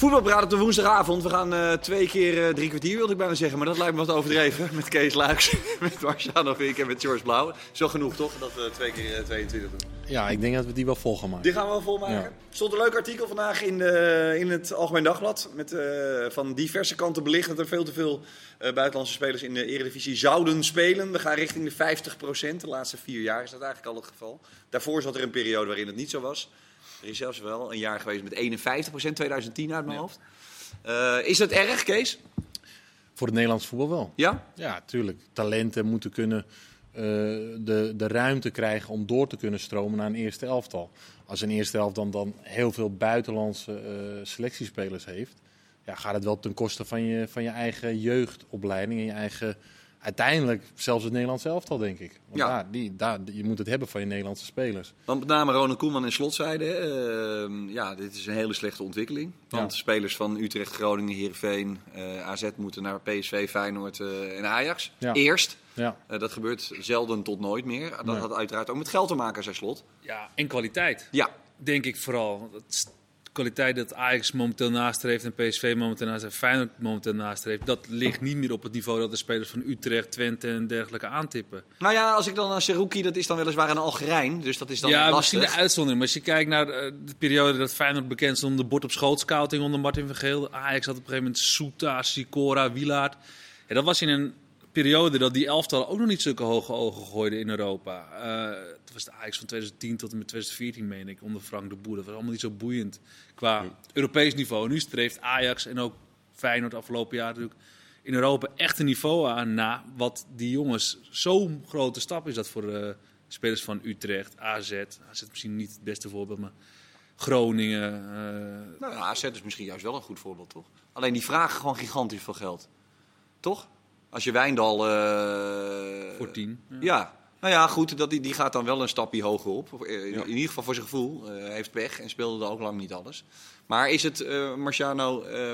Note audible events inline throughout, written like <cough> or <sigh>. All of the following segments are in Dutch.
Voetbalpraat op de woensdagavond. We gaan eh, twee keer eh, drie kwartier, wilde ik bijna zeggen. Maar dat lijkt me wat overdreven. Met Kees Luiks, <laughs> met Marciano Vink en met George Blauw. Zo genoeg toch, dat we twee keer eh, 22 doen. Ja, ik denk dat we die wel vol gaan maken. Die gaan we wel volmaken. Ja. Er stond een leuk artikel vandaag in, de, in het Algemeen Dagblad. Met van diverse kanten belicht dat er veel te veel buitenlandse spelers in de Eredivisie zouden spelen. We gaan richting de 50%. De laatste vier jaar is dat eigenlijk al het geval. Daarvoor zat er een periode waarin het niet zo was. Er is zelfs wel een jaar geweest met 51%, 2010 uit mijn hoofd. Eh, is dat erg, Kees? Voor het Nederlands voetbal wel. Ja? Ja, tuurlijk. Talenten moeten kunnen eh, de, de ruimte krijgen om door te kunnen stromen naar een eerste elftal. Als een eerste elftal dan, dan heel veel buitenlandse eh, selectiespelers heeft, ja, gaat het wel ten koste van je, van je eigen jeugdopleiding en je eigen, uiteindelijk zelfs het Nederlands elftal, denk ik. Want Ja. daar, die, daar, je moet het hebben van je Nederlandse spelers. Want met name Ronald Koeman en Slot zeiden, hè, eh, ja, dit is een hele slechte ontwikkeling. Want Ja. spelers van Utrecht, Groningen, Heerenveen, eh AZ moeten naar PSV, Feyenoord eh, en Ajax. Ja. Eerst. Ja. Eh, dat gebeurt zelden tot nooit meer. Dat Nee. had uiteraard ook met geld te maken, zei Slot. Ja, en kwaliteit. Ja, Denk ik vooral. Dat is de kwaliteit dat Ajax momenteel nastreeft en PSV momenteel nastreeft, Feyenoord momenteel nastreeft, dat ligt niet meer op het niveau dat de spelers van Utrecht, Twente en dergelijke aantippen. nou ja, als ik dan naar Seruki, dat is dan weliswaar een Algerijn. Dus dat is dan ja, lastig. misschien de uitzondering. Maar als je kijkt naar eh, de periode dat Feyenoord bekend stond om de bord op schoot scouting onder Martin van Geel. Ajax had op een gegeven moment Soeta, Sicora, Wilaard. Ja, dat was in een periode dat die elftallen ook nog niet zulke hoge ogen gooiden in Europa. Eh dat was de Ajax van 2010 tot en met 2014, meen ik, onder Frank de Boer. Dat was allemaal niet zo boeiend qua Europees niveau. Nu streeft Ajax en ook Feyenoord afgelopen jaar natuurlijk in Europa echt een niveau aan na wat die jongens zo'n grote stap is dat voor de spelers van Utrecht, AZ. AZ misschien niet het beste voorbeeld, maar Groningen. eh, Nou, AZ is misschien juist wel een goed voorbeeld, toch? Alleen die vragen gewoon gigantisch veel geld. Toch? Als je Wijndal... eh, voor tien. Ja. Ja, nou ja, goed, dat, die, die gaat dan wel een stapje hoger op. Eh, In, in ieder geval voor zijn gevoel. Eh, heeft pech en speelde er ook lang niet alles. Maar is het, Marciano, eh,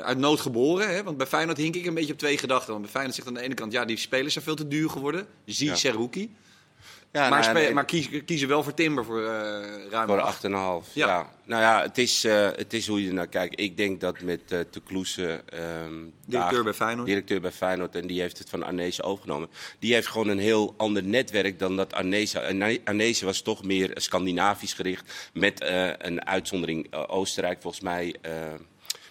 uit nood geboren? Hè? Want bij Feyenoord hink ik een beetje op twee gedachten. Want bij Feyenoord zegt aan de ene kant, ja, die spelers zijn veel te duur geworden. Zie Ja. Seruki. Ja, maar, nou, nee, maar kiezen, kiezen wel voor Timber voor eh ruim Voor acht. 8,5. Ja. Ja. Nou ja, het is, eh, het is hoe je er naar kijkt. Ik denk dat met eh Te Kloese, ehm, Directeur daar- bij Feyenoord. directeur bij Feyenoord, en die heeft het van Arnezen overgenomen. Die heeft gewoon een heel ander netwerk dan dat Arnezen. Arne- Arnezen was toch meer Scandinavisch gericht. Met eh, een uitzondering eh, Oostenrijk, volgens mij. eh,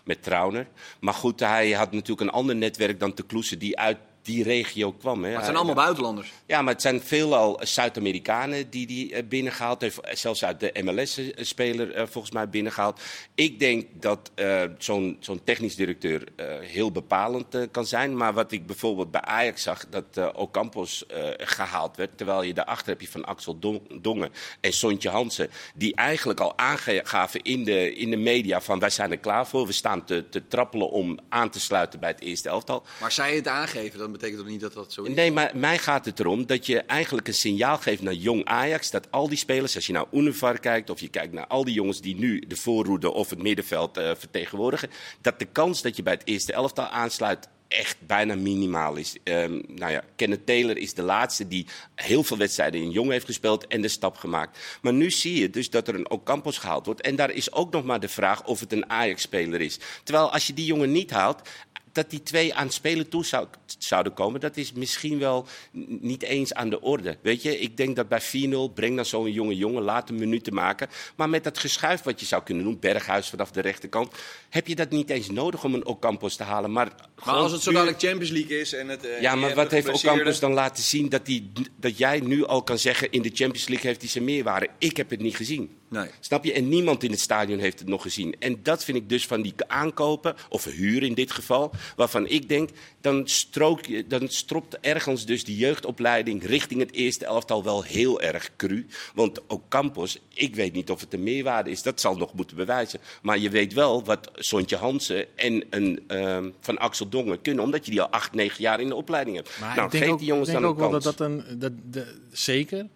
met Trauner. Maar goed, hij had natuurlijk een ander netwerk dan Te Kloese, die uit die regio kwam. Hè. Maar het zijn allemaal buitenlanders. ja, maar het zijn veelal Zuid-Amerikanen die die eh, binnengehaald heeft. Zelfs uit de MLS-speler eh, volgens mij binnengehaald. Ik denk dat eh, zo'n zo'n technisch directeur heel bepalend kan zijn. Maar wat ik bijvoorbeeld bij Ajax zag, dat Ocampos eh, gehaald werd. Terwijl je daarachter heb je van Axel Don- Dongen en Sontje Hansen. Die eigenlijk al aangaven in de, in de media van wij zijn er klaar voor. We staan te, te trappelen om aan te sluiten bij het eerste elftal. Maar zij het aangeven, dan betekent dat niet dat dat zo is. Nee, maar mij gaat het erom dat je eigenlijk een signaal geeft naar jong Ajax. Dat al die spelers, als je naar Univar kijkt of je kijkt naar al die jongens die nu de voorroede of het middenveld eh, vertegenwoordigen. Dat de kans dat je bij het eerste elftal aansluit echt bijna minimaal is. Ehm, nou ja, Kenneth Taylor is de laatste die heel veel wedstrijden in jong heeft gespeeld en de stap gemaakt. Maar nu zie je dus dat er een Ocampos gehaald wordt. En daar is ook nog maar de vraag of het een Ajax-speler is. Terwijl als je die jongen niet haalt, dat die twee aan het spelen toe zou, zouden komen, dat is misschien wel niet eens aan de orde. Weet je, ik denk dat bij 4-0 breng dan zo'n jonge jongen, laat een minuten maken. Maar met dat geschuif wat je zou kunnen doen, Berghuis vanaf de rechterkant, heb je dat niet eens nodig om een Ocampos te halen. Maar, Maar als het zo dadelijk Champions League is en het... eh, ja, maar wat heeft Ocampos dan laten zien dat, die, dat jij nu al kan zeggen in de Champions League heeft hij zijn meerwaarde? Ik heb het niet gezien. Nee. Snap je? En niemand in het stadion heeft het nog gezien. En dat vind ik dus van die aankopen, of huur in dit geval, waarvan ik denk, dan, strook je, dan stropt ergens dus die jeugdopleiding richting het eerste elftal wel heel erg cru. Want Ocampos, ik weet niet of het een meerwaarde is, dat zal nog moeten bewijzen. Maar je weet wel wat Sontje Hansen en een ehm, Van Axel Dongen kunnen, omdat je die al acht, negen jaar in de opleiding hebt. Maar nou, ik denk geef ook, die jongens ik denk dan ook een wel kans. dat dat een. Dat, de- zeker.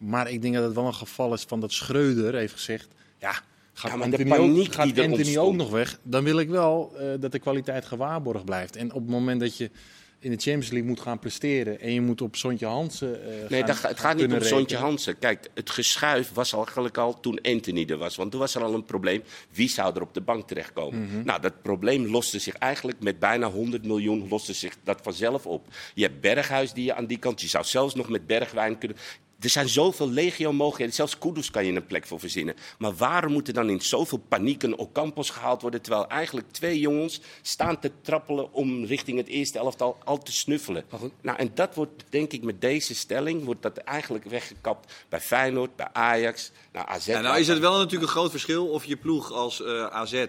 Maar ik denk dat het wel een geval is van dat Schreuder heeft gezegd. Ja, gaat Ja, maar de Anthony, paniek ook, gaat die Anthony ook nog weg? Dan wil ik wel eh, dat de kwaliteit gewaarborgd blijft. En op het moment dat je in de Champions League moet gaan presteren en je moet op Sontje Hansen eh Nee, gaan, dat, het gaat niet om Sontje. Hansen. Kijk, het geschuif was eigenlijk al toen Anthony er was. Want toen was er al een probleem. Wie zou er op de bank terechtkomen? Mhm. Nou, dat probleem loste zich eigenlijk met bijna 100 miljoen loste zich dat vanzelf op. Je hebt Berghuis die je aan die kant... Je zou zelfs nog met Bergwijn kunnen... Er zijn zoveel legio mogelijkheden. Zelfs Kudus kan je een plek voor verzinnen. Maar waarom moet er dan in zoveel paniek een Ocampos gehaald worden... terwijl eigenlijk twee jongens staan te trappelen om richting het eerste elftal al te snuffelen? Nou, en dat wordt, denk ik, met deze stelling... wordt dat eigenlijk weggekapt bij Feyenoord, bij Ajax, nou, AZ. Ja, nou is het wel natuurlijk een groot verschil of je ploeg als eh, AZ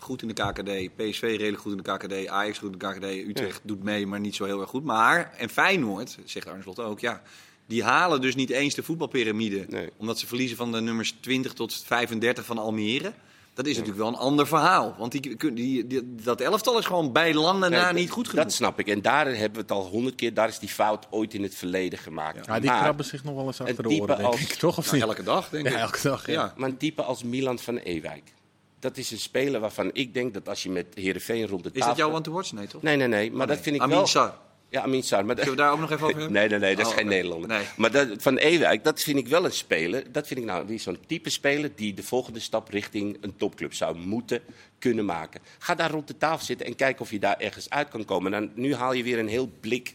goed in de KKD, PSV redelijk goed in de KKD, Ajax goed in de KKD, Utrecht doet mee, maar niet zo heel erg goed. Maar, en Feyenoord, zegt Arne Slot ook, ja, die halen dus niet eens de voetbalpyramide. Nee. Omdat ze verliezen van de nummers 20 tot 35 van Almere. Dat is natuurlijk wel een ander verhaal. Want die, die, die- dat elftal is gewoon bij landen na Nee, niet goed genoeg. Dat snap ik. En daar hebben we het al honderd keer. Daar is die fout ooit in het verleden gemaakt. Ja, die Maar- krabben zich nog wel eens achter de oren, denk ik. Toch of Nou, niet? elke dag, denk ik. Elke dag. Ja. Ja. Maar een type als Milan van Ewijk. Dat is een speler waarvan ik denk dat als je met Heerenveen rond de Is dat jouw one to watch? Nee, toch? Nee, nee, nee. Maar Oh, dat vind ik Amin wel... Ja, Amin Sarr. Maar Zullen we daar ook nog even over hebben? <laughs> Nee, nee, nee, dat is Oh, geen oké. Nederlander. Nee. Maar dat, van Ewijk, dat vind ik wel een speler. Dat vind ik nou weer zo'n type speler die de volgende stap richting een topclub zou moeten kunnen maken. Ga daar rond de tafel zitten en kijk of je daar ergens uit kan komen. Dan, nu haal je weer een heel blik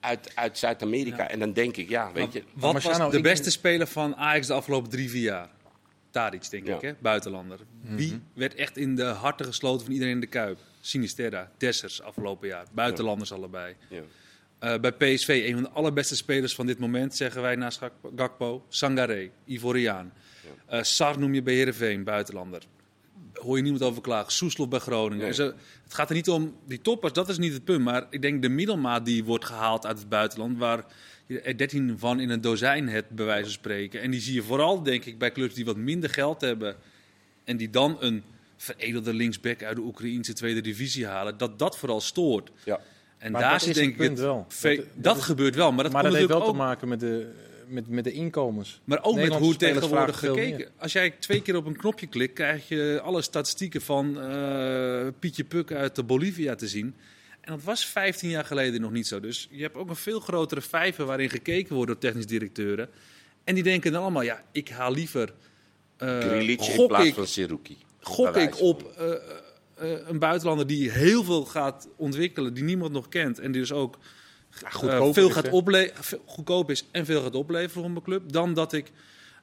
uit, uit Zuid-Amerika. En dan denk ik, ja, weet je... Wat Marciano, was de ik- beste speler van Ajax de afgelopen drie, vier jaar? Tadic, denk Ja. ik, hè? buitenlander. Wie werd echt in de harten gesloten van iedereen in de Kuip? Sinisterra, Dessers afgelopen jaar. Buitenlanders allebei. Ja. Eh, bij PSV, een van de allerbeste spelers van dit moment, zeggen wij naast Gak- Gakpo. Sangaré, Ivoriaan. Eh Sar noem je bij Heerenveen, buitenlander. Hoor je niemand over klagen. Soeslof bij Groningen. Nee. Zo, het gaat er niet om die toppers, dat is niet het punt. Maar ik denk de middelmaat die wordt gehaald uit het buitenland, waar je er 13 van in een dozijn hebt, bij wijze van spreken. En die zie je vooral, denk ik, bij clubs die wat minder geld hebben. En die dan een veredelde linksback uit de Oekraïnse tweede divisie halen. Dat dat vooral stoort. Ja. En Maar daar dat zit is denk ik het wel. ve- Dat- dat, dat is- gebeurt wel, maar dat maar komt dat heeft wel natuurlijk te ook maken met de, met, met de inkomens. maar ook met hoe tegenwoordig gekeken. Als jij twee keer op een knopje klikt, krijg je alle statistieken van eh, Pietje Puk uit de Bolivia te zien. En dat was 15 jaar geleden nog niet zo. Dus je hebt ook een veel grotere vijver waarin gekeken wordt door technisch directeuren. En die denken dan allemaal, ja, ik haal liever... eh, Grilic in plaats ik, van Seruki. Gok ik op eh, eh, een buitenlander die heel veel gaat ontwikkelen, die niemand nog kent. En die dus ook eh, veel is, gaat goedkoop is en veel gaat opleveren voor mijn club. Dan dat ik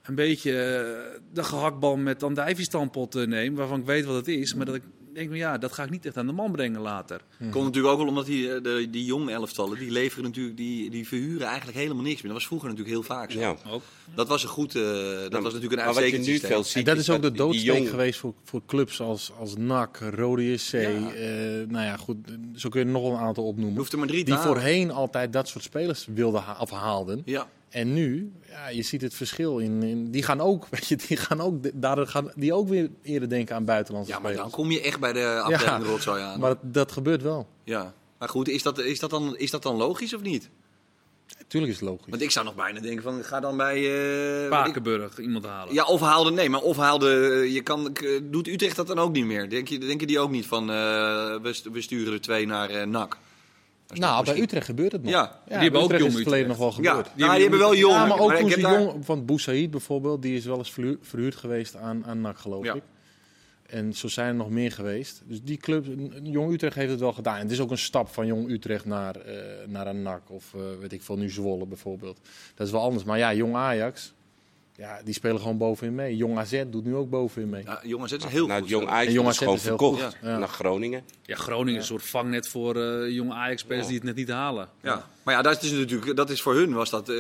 een beetje eh, de gehaktbal met andijvie-stampot eh, neem, waarvan ik weet wat het is. Maar dat ik denk, van, ja, dat ga ik niet echt aan de man brengen later. Komt natuurlijk ook wel omdat die, eh, de, die jonge elftallen, die leveren natuurlijk, die, die verhuren eigenlijk helemaal niks meer. Dat was vroeger natuurlijk heel vaak zo. Ja. Ook. Dat was een goed, eh, dat was natuurlijk een Maar wat je uitstekend nu systeem. veel ziet... En dat is ook de doodsteek jong- geweest voor, voor clubs als, als NAC, Rode JC. Ja. eh, nou ja, goed, zo kun je nog een aantal opnoemen. hoeft er maar drie te Die voorheen altijd dat soort spelers wilden ha- of haalden. Ja. En nu, ja, je ziet het verschil in, in. Die gaan ook, <laughs> weet je, die gaan ook, daar gaan die ook weer eerder denken aan buitenlandse ja, maar dan kom je echt bij de afdeling Ja, rotzooi aan. Maar dat, dat gebeurt wel. ja. maar goed, is dat, is, dat dan, is dat dan logisch of niet? Tuurlijk is het logisch. Want ik zou nog bijna denken van, ga dan bij... eh, weet ik- Pakenburg, iemand halen. Ja, of haalde, nee, maar of haalde, je kan, doet Utrecht dat dan ook niet meer? Denk je, denken die ook niet van, eh, we, st- we sturen er twee naar eh, NAC? Nou, toch bij Utrecht gebeurt het nog. Ja. Die hebben ook Utrecht jong is het verleden nog wel Ja, gebeurd. nou, die hebben wel jong. Ja, maar ook toen ze daar- jong, van Boussaïd bijvoorbeeld, die is wel eens verhu- verhuurd geweest aan, aan NAC, geloof Ja. ik. En zo zijn er nog meer geweest. Dus die club, Jong Utrecht heeft het wel gedaan. En het is ook een stap van Jong Utrecht naar, eh, naar een NAC of eh, weet ik veel, nu Zwolle bijvoorbeeld. Dat is wel anders. Maar ja, Jong Ajax, ja, die spelen gewoon bovenin mee. Jong AZ doet nu ook bovenin mee. Ja, jongens, het is heel Nou, goed. Jong. Ajax En Jong is AZ gewoon verkocht ja. naar Groningen. Ja, Groningen is een soort vangnet voor eh jonge Ajax-spelers die het net niet halen. Ja. Maar ja, dat is natuurlijk, dat is voor hun was dat eh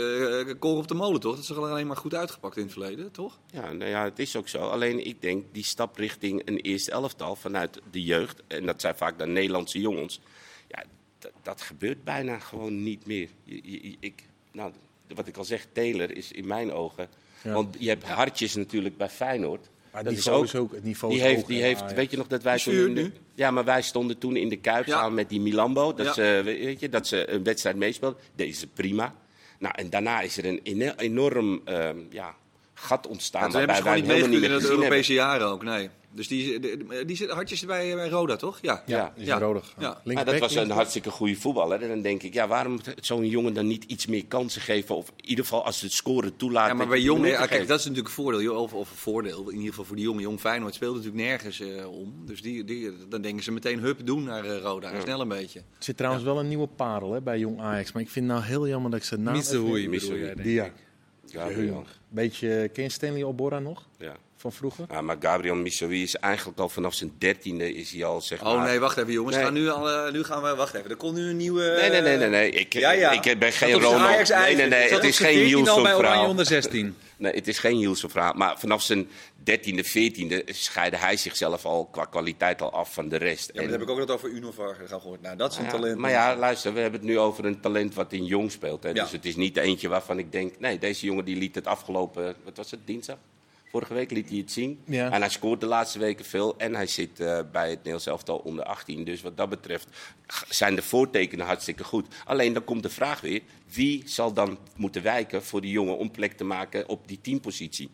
kool op de molen, toch? Dat is alleen maar goed uitgepakt in het verleden, toch? Ja, nou ja, het is ook zo. Alleen ik denk die stap richting een eerste elftal vanuit de jeugd, en dat zijn vaak dan Nederlandse jongens, ja, dat, dat gebeurt bijna gewoon niet meer. Je, je- ik, nou, wat ik al zeg, Taylor is in mijn ogen. Ja. Want je hebt hartjes natuurlijk bij Feyenoord. Maar dat is ook, is ook, het niveau die is heeft, hoog die heeft, weet je nog dat wij toen nu. ja, maar wij stonden toen in de Kuip Ja. samen met die Milambo, dat, Ja. ze, weet je, dat ze een wedstrijd meespeelden. Deze prima. Nou, en daarna is er een enorm, ehm, ja, gat ontstaan. Ja, hebben ze gewoon niet meegegaan in het meer Europese jaren ook, nee. Dus die, die, die zit hartjes bij, bij Roda, toch? Ja. Ja, is ja. Ja. Dat was een hartstikke goede voetballer. En dan denk ik, ja, waarom zo'n jongen dan niet iets meer kansen geven? Of in ieder geval als het scoren toelaat. Ja, maar dat bij je jong, minuten ja, kijk, dat is natuurlijk een voordeel. joh, Of, of een voordeel, in ieder geval voor die jongen. Jong Feyenoord speelt natuurlijk nergens eh, om. Dus die, die, dan denken ze meteen hup doen naar eh, Roda. Ja. Snel een beetje. Er zit trouwens wel een nieuwe parel hè, bij Jong Ajax. Maar ik vind het nou heel jammer dat ik zijn naam... Niet zo hoe je Missouri. bedoel jij, denk Die, ik. Ja. Gabriel. Beetje, ken je Stanley Oborra nog? Ja. Van vroeger? Ja, maar Gabriel Missouri is eigenlijk al vanaf zijn dertiende is hij al zeg Oh maar... nee, wacht even jongens. Nee. Gaan nu, al, eh, nu gaan we, wacht even. Er komt nu een nieuwe... Nee, nee, nee, nee. nee. Ik, Ja, ja. ik ben geen Ronald. Nee, nee, nee. Het is geen 14 al Jules bij Oranje verhaal. onder 16. Nee, het is geen Jules verhaal. Maar vanaf zijn dertiende, veertiende scheidde hij zichzelf al qua kwaliteit al af van de rest. Ja, maar En- dat heb ik ook net over Unovar gaan gehoord. Nou, dat is een Ja, talent. Maar ja, luister, we hebben het nu over een talent wat in jong speelt. Hè. Ja. Dus het is niet eentje waarvan ik denk... Nee, deze jongen die liet het afgelopen... Wat was het, dinsdag? Vorige week liet hij het zien. Ja. En hij scoort de laatste weken veel. En hij zit eh, bij het Nederlands elftal onder 18. Dus wat dat betreft zijn de voortekenen hartstikke goed. Alleen dan komt de vraag weer... Wie zal dan moeten wijken voor die jongen om plek te maken op die teampositie?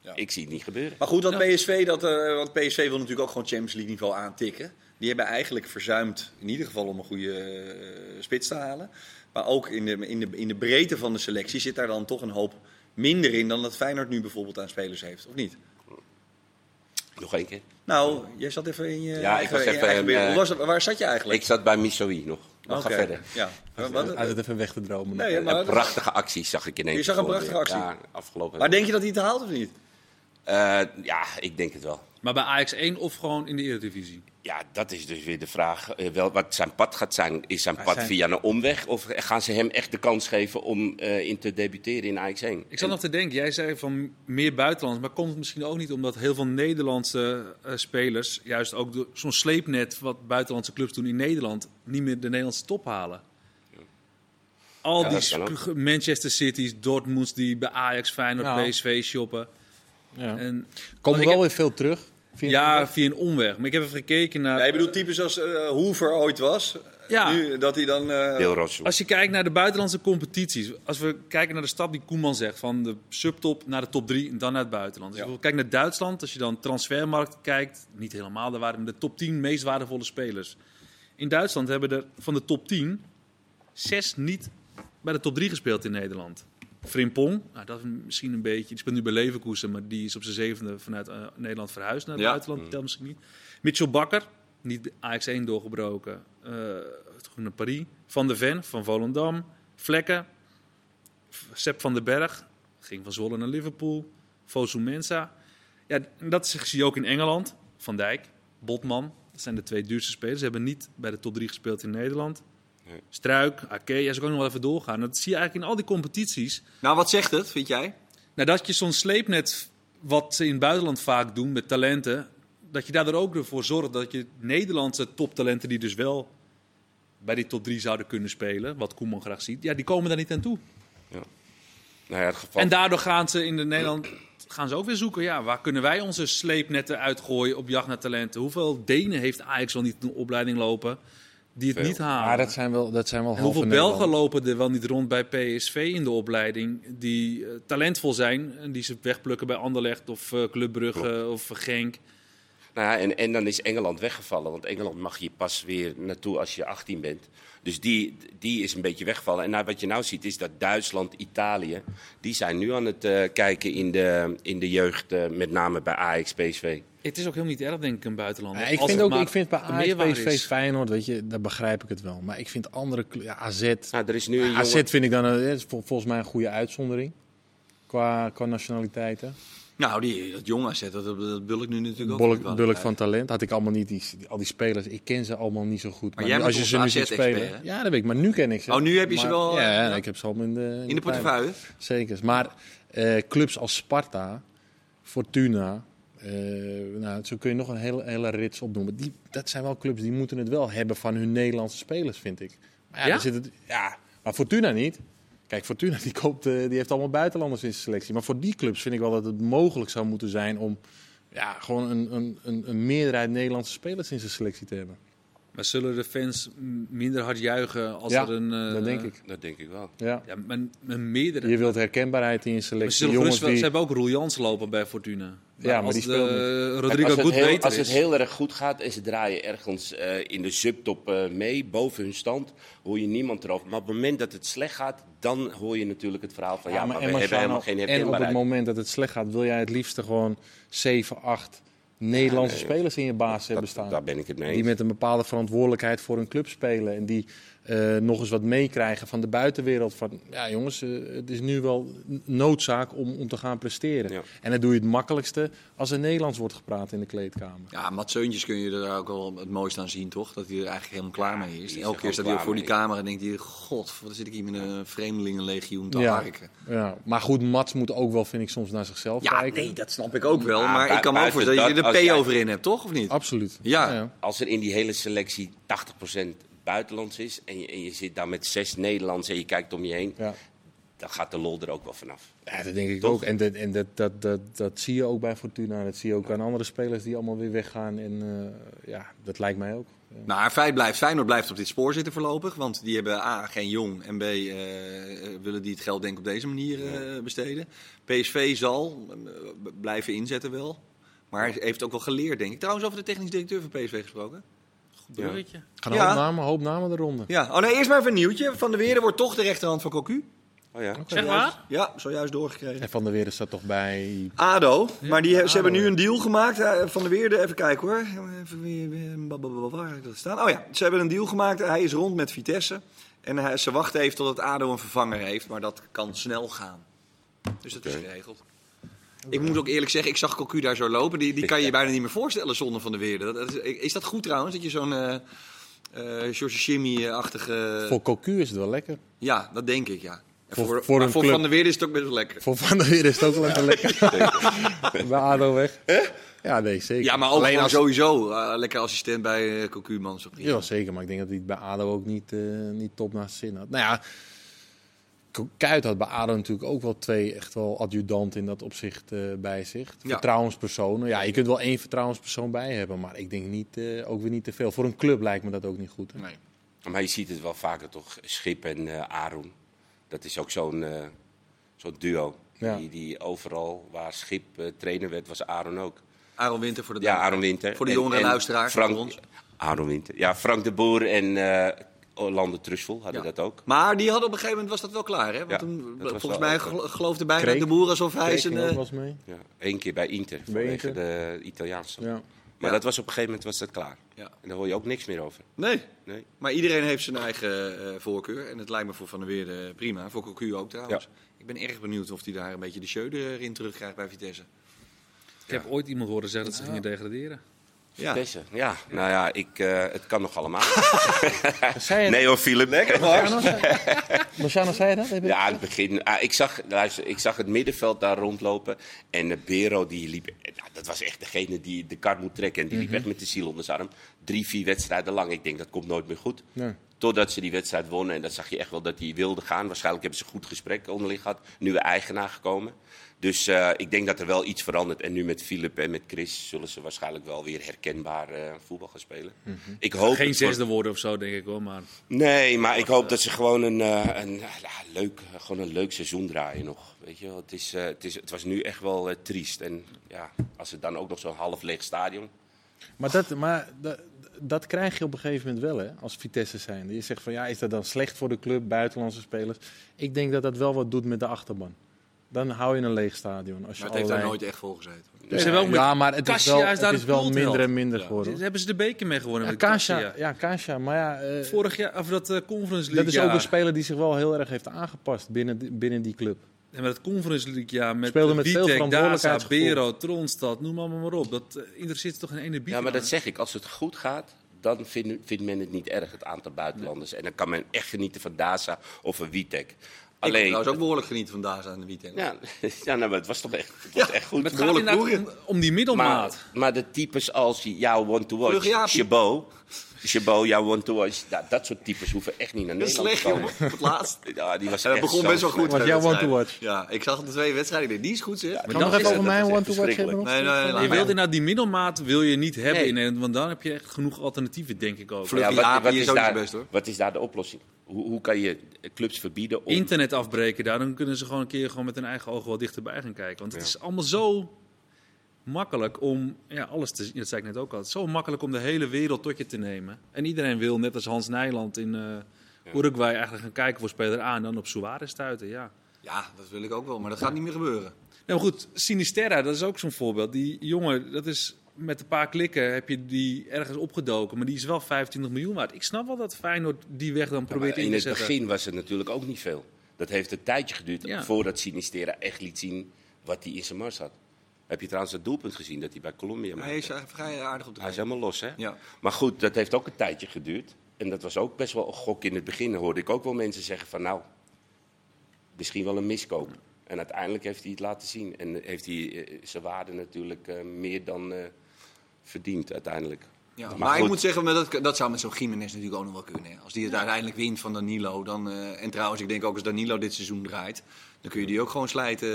Ja. Ik zie het niet gebeuren. Maar goed, dat PSV, dat, eh, want PSV wil natuurlijk ook gewoon Champions League niveau aantikken. Die hebben eigenlijk verzuimd, in ieder geval om een goede eh, spits te halen. Maar ook in de, in, de, in de breedte van de selectie zit daar dan toch een hoop minder in dan dat Feyenoord nu bijvoorbeeld aan spelers heeft, of niet? Nog één keer. Nou, jij zat even in je, Ja, ik eigen- was even, eh, was waar zat je eigenlijk? Ik zat bij Missouri nog. Maar ga verder. Ja. Wat- Uit het even weg te dromen. Nee, maar, Een prachtige actie zag ik in één Je keer zag een prachtige actie? Ja, afgelopen. maar denk je dat hij het haalt of niet? Eh, ja, ik denk het wel. Maar bij Ajax 1 of gewoon in de Eredivisie? Ja, dat is dus weer de vraag. eh, wel, wat zijn pad gaat zijn. Is zijn Maar pad zijn- via een omweg? Of gaan ze hem echt de kans geven om eh, in te debuteren in Ajax 1? Ik zat nog te denken, jij zei van meer buitenlands. Maar komt het misschien ook niet omdat heel veel Nederlandse eh, spelers, juist ook door zo'n sleepnet wat buitenlandse clubs doen in Nederland, niet meer de Nederlandse top halen? Al Ja, die Manchester City's, Dortmunds die bij Ajax, Feyenoord, Ja. PSV shoppen. Ja. En, Komen ik wel heb- weer veel terug. Je ja, via een omweg. Maar ik heb even gekeken naar... Ja, je bedoelt types als eh Hoover ooit was. Ja. Nu, dat hij dan... eh, Rosso. Als je kijkt naar de buitenlandse competities, als we kijken naar de stap die Koeman zegt, van de subtop naar de top 3 en dan naar het buitenland. Dus Ja. als we kijken naar Duitsland, als je dan transfermarkt kijkt, niet helemaal, daar waren de top 10 meest waardevolle spelers. In Duitsland hebben er van de top 10 zes niet bij de top 3 gespeeld in Nederland. Frimpong, nou, dat is misschien een beetje, die speelt nu bij Leverkusen, maar die is op zijn zevende vanuit eh, Nederland verhuisd naar het Ja. buitenland, dat telt misschien niet. Mitchell Bakker, niet bij Ajax 1 doorgebroken, terug naar Paris. Van der Ven van Volendam, Vlekken, Sepp van den Berg, ging van Zwolle naar Liverpool, Fosu Mensa. Ja, dat zie je ook in Engeland. Van Dijk, Botman, dat zijn de twee duurste spelers. Ze hebben niet bij de top 3 gespeeld in Nederland. Struik, Ake, ja, ze kunnen nog wel even doorgaan. Dat zie je eigenlijk in al die competities. Nou, wat zegt het, vind jij? Nou, dat je zo'n sleepnet, wat ze in het buitenland vaak doen met talenten, dat je daardoor ook ervoor zorgt dat je Nederlandse toptalenten, die dus wel bij die top 3 zouden kunnen spelen, wat Koeman graag ziet, ja, die komen daar niet aan toe. Nou ja, het geval... En daardoor gaan ze in de Nederland gaan ze ook weer zoeken. Ja, waar kunnen wij onze sleepnetten uitgooien op jacht naar talenten? Hoeveel Denen heeft Ajax wel niet een opleiding lopen die het Veel. niet halen? Maar dat zijn wel, dat zijn wel En hoeveel Belgen Nederland. lopen er wel niet rond bij PSV in de opleiding die eh, talentvol zijn en die ze wegplukken bij Anderlecht of eh Club Brugge of Genk? Nou ja, en, en dan is Engeland weggevallen. Want Engeland mag je pas weer naartoe als je 18 bent. Dus die, die is een beetje weggevallen. En nou, wat je nou ziet is dat Duitsland, Italië... die zijn nu aan het eh, kijken in de, in de jeugd, eh, met name bij Ajax, PSV. Het is ook helemaal niet erg, denk ik, een buitenlander. Ja, ik vind het ook, ik vind bij Ajax, PSV, is. Feyenoord, weet je, daar begrijp ik het wel. Maar ik vind andere ja, AZ, Nou, er is nu een AZ jongen... vind ik dan een, is vol- volgens mij een goede uitzondering qua, qua nationaliteiten. Nou, die, dat jong AZ, dat, dat bul ik nu natuurlijk ook. Bulk, bulk van talent had ik allemaal niet. Die, al die spelers, ik ken ze allemaal niet zo goed. Maar nu- als je ze nu ziet spelen, hè? ja, dat weet ik. Maar nu ken ik ze. Oh, nu heb je ze wel, Ja, ja. ik heb ze allemaal in de In de portefeuille? Zeker. Maar eh, clubs als Sparta, Fortuna, eh, nou, zo kun je nog een hele, hele rits opnoemen. Die, dat zijn wel clubs die moeten het wel hebben van hun Nederlandse spelers, vind ik. Maar ja, Ja? zit het, ja maar Fortuna niet. Kijk, Fortuna die, koopt, eh, die heeft allemaal buitenlanders in zijn selectie. Maar voor die clubs vind ik wel dat het mogelijk zou moeten zijn om ja, gewoon een, een, een, een meerderheid Nederlandse spelers in zijn selectie te hebben. Maar Maar zullen de fans minder hard juichen als Ja, er een... eh, dat denk ik. Dat denk ik wel. Ja. Ja, maar, maar meerdere. Je wilt herkenbaarheid in je Maar ze, selectie. zullen Jongens wel- die... ze hebben ook Roel Jans lopen bij Fortuna. Ja, maar als die de, speelt Rodrigo als, het goed heel, beter als het is. heel erg goed gaat en ze draaien ergens eh, in de subtop eh, mee, boven hun stand, hoor je niemand erover. Maar op het moment dat het slecht gaat, dan hoor je natuurlijk het verhaal van ja, maar, we en hebben helemaal geen En op het herkenbaarheid. moment dat het slecht gaat, wil jij het liefste gewoon 7, 8 Nederlandse nee, spelers in je basis hebben staan. Daar ben ik het mee Die met een bepaalde verantwoordelijkheid voor hun club spelen. En die eh, nog eens wat meekrijgen van de buitenwereld. Van ja, jongens, eh, het is nu wel noodzaak om, om te gaan presteren. Ja. En dan doe je het makkelijkste als er Nederlands wordt gepraat in de kleedkamer. Ja, Mats Seuntjes kun je er ook wel het mooiste aan zien, toch? Dat hij er eigenlijk helemaal klaar mee is. Elke er keer staat hij voor die camera en denkt hij... God, wat zit ik hier met een vreemdelingenlegioen te Ja. harken. Ja, maar goed, Mats moet ook wel, vind ik, soms naar zichzelf Ja, kijken. nee, dat snap ik ook wel. Ja, maar ik kan me ook voorstellen dat je dat, er P over in hebt, toch? Of niet? Absoluut. Ja. Als er in die hele selectie 80% buitenlands is en je, en je zit daar met zes Nederlands en je kijkt om je heen, Ja. dan gaat de lol er ook wel vanaf. Ja, dat denk ik Toch? ook. En, dat, en dat, dat, dat, dat zie je ook bij Fortuna. Dat zie je ook aan andere spelers die allemaal weer weggaan. En eh, ja, dat lijkt mij ook. Maar feit blijft, Feyenoord blijft op dit spoor zitten voorlopig. Want die hebben A, geen jong. En B, eh, willen die het geld denk ik op deze manier eh, besteden. PSV zal blijven inzetten wel. Maar hij heeft ook wel geleerd, denk ik. Trouwens, over de technisch directeur van PSV gesproken. Bruggetje. Gaan Ja. hoop namen, hoop namen de ronde. Ja, oh nee, eerst maar even een nieuwtje. Van de Weerde wordt toch de rechterhand van Cocu. Oh ja? Zeg maar. Ja, zojuist doorgekregen. En Van der Weerde staat toch bij... ADO, maar die, ze ADO, hebben nu een deal gemaakt. eh, Van de Weerde, even kijken hoor. Even, weer- waar heb ik dat staan? Oh ja, ze hebben een deal gemaakt. Hij is rond met Vitesse. En hij, ze wachten even tot het ADO een vervanger heeft. Maar dat kan snel gaan. Dus dat is geregeld. Ik moet ook eerlijk zeggen, ik zag Cocu daar zo lopen. Die, die kan je je bijna niet meer voorstellen zonder Van de Weerde. Dat, is, is dat goed trouwens, dat je zo'n eh eh George Shimmy-achtige... Voor Cocu is het wel lekker. Ja, dat denk ik, ja. Voor- voor, voor club. Van der Weerde is het ook best wel lekker. Voor Van der Weerde is het ook wel even lekker. <laughs> <laughs> bij ADO weg. Ja, nee, zeker. Ja, maar ook Alleen als... sowieso. eh, lekker assistent bij uh, Cocu, man. Ja, zeker. Maar ik denk dat hij het bij ADO ook niet, eh, niet top naast zin had. Nou ja, Kuit had bij ADO natuurlijk ook wel twee echt wel adjudanten in dat opzicht eh, bij zich. Ja. Vertrouwenspersonen. Ja, je kunt wel één vertrouwenspersoon bij hebben. Maar ik denk niet, eh, ook weer niet te veel. Voor een club lijkt me dat ook niet goed. Hè? Nee. Maar je ziet het wel vaker toch, Schip en eh Arun. Dat is ook zo'n eh, zo'n duo. Ja. Die, die overal waar Schip trainer werd, was Arun ook. Aaron Winter voor de Ja, Aaron Winter. Voor de jongere luisteraars Frank, ons. Aaron Winter. Ja, Frank de Boer en eh Orlando Trusvel hadden Ja. dat ook. Maar die hadden op een gegeven moment was dat wel klaar, hè? Want Ja, toen, dat was volgens mij gelo- geloofde bijna Kreek. de boer alsof hij zijn... eh, mee. Ja, Eén keer bij Inter, vanwege Inter. de Italiaanse. Ja. Maar Ja. dat was op een gegeven moment was dat klaar. Ja. En daar hoor je ook niks meer over. Nee, Nee. maar iedereen heeft zijn eigen eh, voorkeur. En het lijkt me voor Van der Weerde prima. Voor Cocu ook trouwens. Ik ben erg benieuwd of hij daar een beetje de show erin terugkrijgt bij Vitesse. Ik heb ooit iemand horen zeggen dat ze gingen degraderen. Ja. Ja, nou ja, ik, eh, het kan nog allemaal. <laughs> Zei je nee hoor, Philip. Luciano, zei dat? Heb je- Ja, aan het begin. ah, ik, zag, luister, ik zag het middenveld daar rondlopen. En uh, Bero, die liep. nou, dat was echt degene die de kar moet trekken. En die liep weg met de ziel onder zijn arm. Drie, vier wedstrijden lang. Ik denk dat komt nooit meer goed. Nee. Totdat ze die wedstrijd wonnen. En dat zag je echt wel dat die wilde gaan. Waarschijnlijk hebben ze een goed gesprek onderling gehad. Nieuwe eigenaar gekomen. Dus eh, ik denk dat er wel iets verandert. En nu met Philip en met Chris zullen ze waarschijnlijk wel weer herkenbaar eh, voetbal gaan spelen. ik hoop Geen zesde worden of zo, denk ik hoor. Maar Nee, maar ik hoop dat ze gewoon een, eh, een, ja, leuk, gewoon een leuk seizoen draaien nog. Weet je wel, het, is, eh, het, is, het was nu echt wel triest. En ja, als het dan ook nog zo'n half leeg stadion. Maar, dat, maar dat, dat krijg je op een gegeven moment wel, hè, als Vitesse zijn. Je zegt van ja, is dat dan slecht voor de club, buitenlandse spelers? Ik denk dat dat wel wat doet met de achterban. Dan hou je een leeg stadion. Als je Maar het heeft daar nooit echt vol gezeten. Met ja, maar het is wel, is het is wel minder en minder Ja. geworden. Daar hebben ze de beker mee gewonnen Ja, met Kasia, Kasia. ja, Kasia, maar ja, eh, Vorig jaar, of dat eh, Conference League dat is ook een speler die zich wel heel erg heeft aangepast binnen, die- binnen die club. En met het Conference League jaar met Speelde met veel verantwoordelijkheidsgevoel. Bero, Tronstad, noem allemaal maar op. Dat eh, interesseert toch geen ene bier Ja, maar aan. dat zeg ik. Als het goed gaat, dan vindt, vindt men het niet erg, het aantal buitenlanders. En dan kan men echt genieten van Daza of een Witek. Ik Alleen, trouwens ook behoorlijk genieten van Daza en de weekend. ja, <laughs> ja nou, maar het was toch echt, het was echt goed. Het gaat behoorlijk inderdaad om, om die middelmaat. Maar, maar de types als jouw one-to-watch. Chabot, Chabot, jouw one-to-watch, dat, dat soort types hoeven echt niet naar Dat is Nederland slecht, te jongen. komen. Op het laatst. <laughs> Ja, die was En dat begon best wel goed. Ja, ik zag de twee wedstrijden. Ik dacht, die is goed, zeg. Maar Kan dan nog even over mijn one-to-watch hebben? Nee, nee, nee, Je wilt inderdaad die middelmaat wil je niet hebben Nee. in Nederland, want dan heb je echt genoeg alternatieven, denk ik ook. Vlug- Ja, wat, is daar, best, hoor. wat is daar de oplossing? Hoe, hoe kan je clubs verbieden om... Internet afbreken daar, dan kunnen ze gewoon een keer gewoon met hun eigen ogen wel dichterbij gaan kijken. Want het Ja. is allemaal zo makkelijk om ja, alles te zien. Dat zei ik net ook al. Het is zo makkelijk om de hele wereld tot je te nemen. En iedereen wil, net als Hans Nijland in eh, Uruguay, eigenlijk gaan kijken voor speler A en dan op Suarez stuiten. Ja. Ja, dat wil ik ook wel, maar dat gaat niet meer gebeuren. Nou maar goed, Sinisterra, dat is ook zo'n voorbeeld. Die jongen, dat is met een paar klikken heb je die ergens opgedoken, maar die is wel 25 miljoen waard. Ik snap wel dat Feyenoord die weg dan Ja, probeert in in te het zetten. begin was het natuurlijk ook niet veel. Dat heeft een tijdje geduurd Ja. voordat Sinistera echt liet zien wat hij in zijn mars had. Heb je trouwens het doelpunt gezien dat hij bij Colombia maakte? Hij is eigenlijk vrij aardig op de Hij is helemaal los, hè? Ja. Maar goed, dat heeft ook een tijdje geduurd. En dat was ook best wel een gok in het begin. Dan hoorde ik ook wel mensen zeggen van nou, misschien wel een miskoop. En uiteindelijk heeft hij het laten zien. En heeft hij eh, zijn waarde natuurlijk eh, meer dan eh, verdiend uiteindelijk. Ja, Maar maar, ik moet zeggen, maar dat, dat zou met zo'n Jiménez natuurlijk ook nog wel kunnen. hè. Als die het uiteindelijk wint van Danilo, dan... eh, en trouwens, ik denk ook als Danilo dit seizoen draait... dan kun je die ook gewoon slijten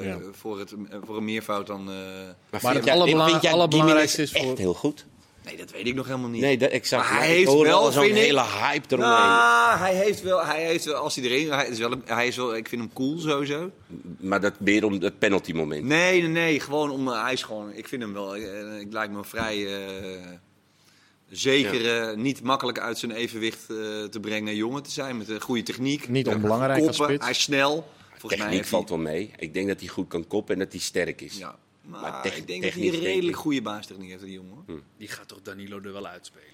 eh, Ja. voor, het, eh, voor een meervoud dan... eh, Maar vind het allerbelangrijkste is voor- echt heel goed. Nee, dat weet ik nog helemaal niet. Nee, dat, exact. Maar hij Ik heeft wel, al zo'n hele hype eromheen. Nou, hij heeft wel, hij heeft wel, als hij erin, hij is wel, hij is wel, ik vind hem cool sowieso. Maar dat meer om het penalty moment. Nee, nee, nee, gewoon om, hij is gewoon, ik vind hem wel, eh, ik lijkt me vrij eh, zeker, eh, niet makkelijk uit zijn evenwicht eh, te brengen jongen te zijn, met een goede techniek. Niet Eh, onbelangrijk als spits. Hij is snel. Volgens mij Techniek hij- valt wel mee. Ik denk dat hij goed kan koppen en dat hij sterk is. Ja. Maar, Maar ik denk dat hij een redelijk goede baastechniek heeft, die jongen. Die gaat toch Danilo er wel uitspelen.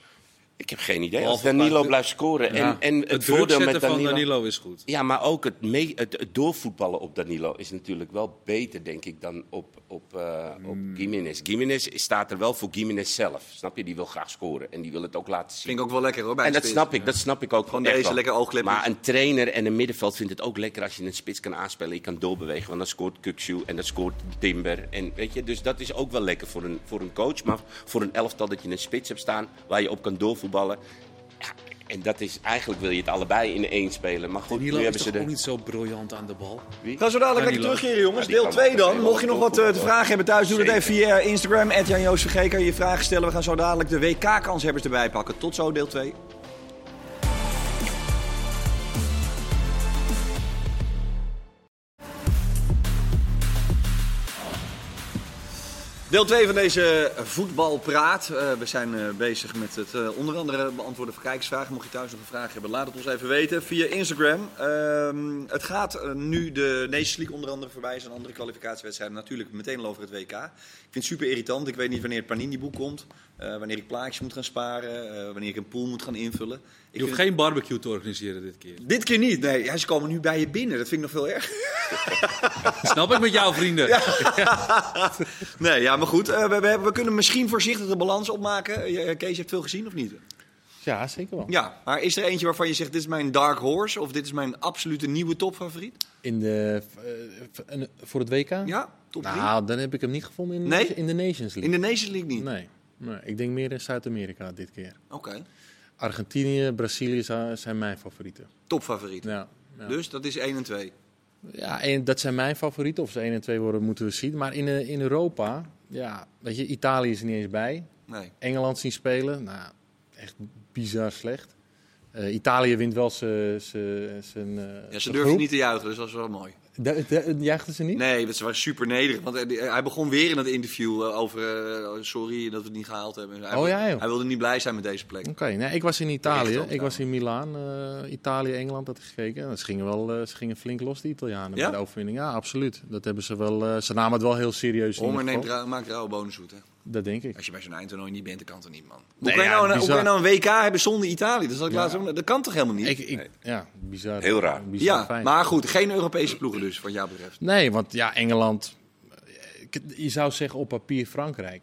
Ik heb geen idee. Als Danilo blijft scoren. Ja. En, en het, het voordeel met Danilo... van Danilo is goed. Ja, maar ook het, mee, het, het doorvoetballen op Danilo is natuurlijk wel beter, denk ik, dan op, op, eh op Hmm. Gimenez. Gimenez staat er wel voor Gimenez zelf. Snap je? Die wil graag scoren en die wil het ook laten zien. Vind ik ook wel lekker hoor, bij En dat spits. snap ik, dat snap ik ook Gewoon deze wel. lekker. Maar een trainer en een middenveld vindt het ook lekker als je een spits kan aanspelen. Je kan doorbewegen, want dan scoort Kuksu en dan scoort Timber. En weet je, dus dat is ook wel lekker voor een, voor een coach. Maar voor een elftal dat je een spits hebt staan waar je op kan doorvoetballen. Ja, en dat is, eigenlijk wil je het allebei in één spelen. Maar goed, Danilo nu is hebben toch ze ook de... niet zo briljant aan de bal. We gaan zo dadelijk lekker terugkeren, jongens. Ja, Deel kan 2 ook dan. Mocht je nog wat eh, te vragen hebben thuis, doe dat even via Instagram. Jan Joost Vergeer kan je je vragen stellen. We gaan zo dadelijk de WK-kanshebbers erbij pakken. Tot zo, deel 2. Deel 2 van deze voetbalpraat. Eh, we zijn eh, bezig met het eh, onder andere beantwoorden van kijkersvragen. Mocht je thuis nog een vraag hebben, laat het ons even weten via Instagram. Ehm, het gaat nu de Nations League onder andere voorbij en andere kwalificatiewedstrijden natuurlijk meteen al over het WK. Ik vind het super irritant. Ik weet niet wanneer het Panini-boek komt. Eh, wanneer ik plaatjes moet gaan sparen. eh, wanneer ik een pool moet gaan invullen. Ik Je hoeft vind- geen barbecue te organiseren dit keer. Dit keer niet. Nee, ja, ze komen nu bij je binnen. Dat vind ik nog veel erg. <laughs> Snap ik met jou, vrienden? <laughs> Nee, ja, maar goed. eh, we, we, we kunnen misschien voorzichtig de balans opmaken. Je- Kees, je hebt veel gezien of niet? Ja, zeker wel. Ja, maar is er eentje waarvan je zegt: dit is mijn dark horse of dit is mijn absolute nieuwe topfavoriet? In de, eh, voor het WK? Ja, top 3. Nou, dan heb ik hem niet gevonden in, Nee? in de Nations In League. de Nations League niet. Nee, nee, ik denk meer in Zuid-Amerika dit keer. Oké, Argentinië, Brazilië zijn mijn favorieten. topfavoriet. Ja, ja. Dus dat is 1 en 2. ja en dat zijn mijn favorieten. Of ze 1 en 2 worden, moeten we zien. Maar in, eh, in Europa, ja, weet je, Italië is er niet eens bij. Nee. Engeland zien spelen, nou, echt bizar slecht. Eh, Italië wint wel zijn eh, Ja, ze groep. niet te juichen, dus dat is wel mooi. De, de, juichten ze niet? Nee, want ze waren super nederig. Want hij, hij begon weer in het interview eh, over eh, sorry dat we het niet gehaald hebben. Hij, Oh, ja, joh. hij wilde niet blij zijn met deze plek. Oké, nee, ik was in Italië. Op, Ik was in Milaan, eh, Italië, Engeland, dat ik gekeken. En Ze gingen wel, eh, ze gingen flink los, die Italianen, Ja? de overwinning. Ja, absoluut. Dat hebben ze wel. eh, ze namen het wel heel serieus. in Honger rauw- maakt rauwe bonen zoet. Hè? Dat denk ik. Als je bij zo'n eindtoernooi niet bent, dan kan het er niet, man. Hoe, Nee, kan, je ja, nou, een- hoe bizar. kan je nou een WK hebben zonder Italië? Dat, ik Ja. laatst ook- dat kan toch helemaal niet? Ik, ik, Ja, bizar. Heel raar. Bizar ja, fijn. maar goed, geen Europese ploegen dus, wat jou betreft. Nee, want ja, Engeland. Je zou zeggen op papier Frankrijk.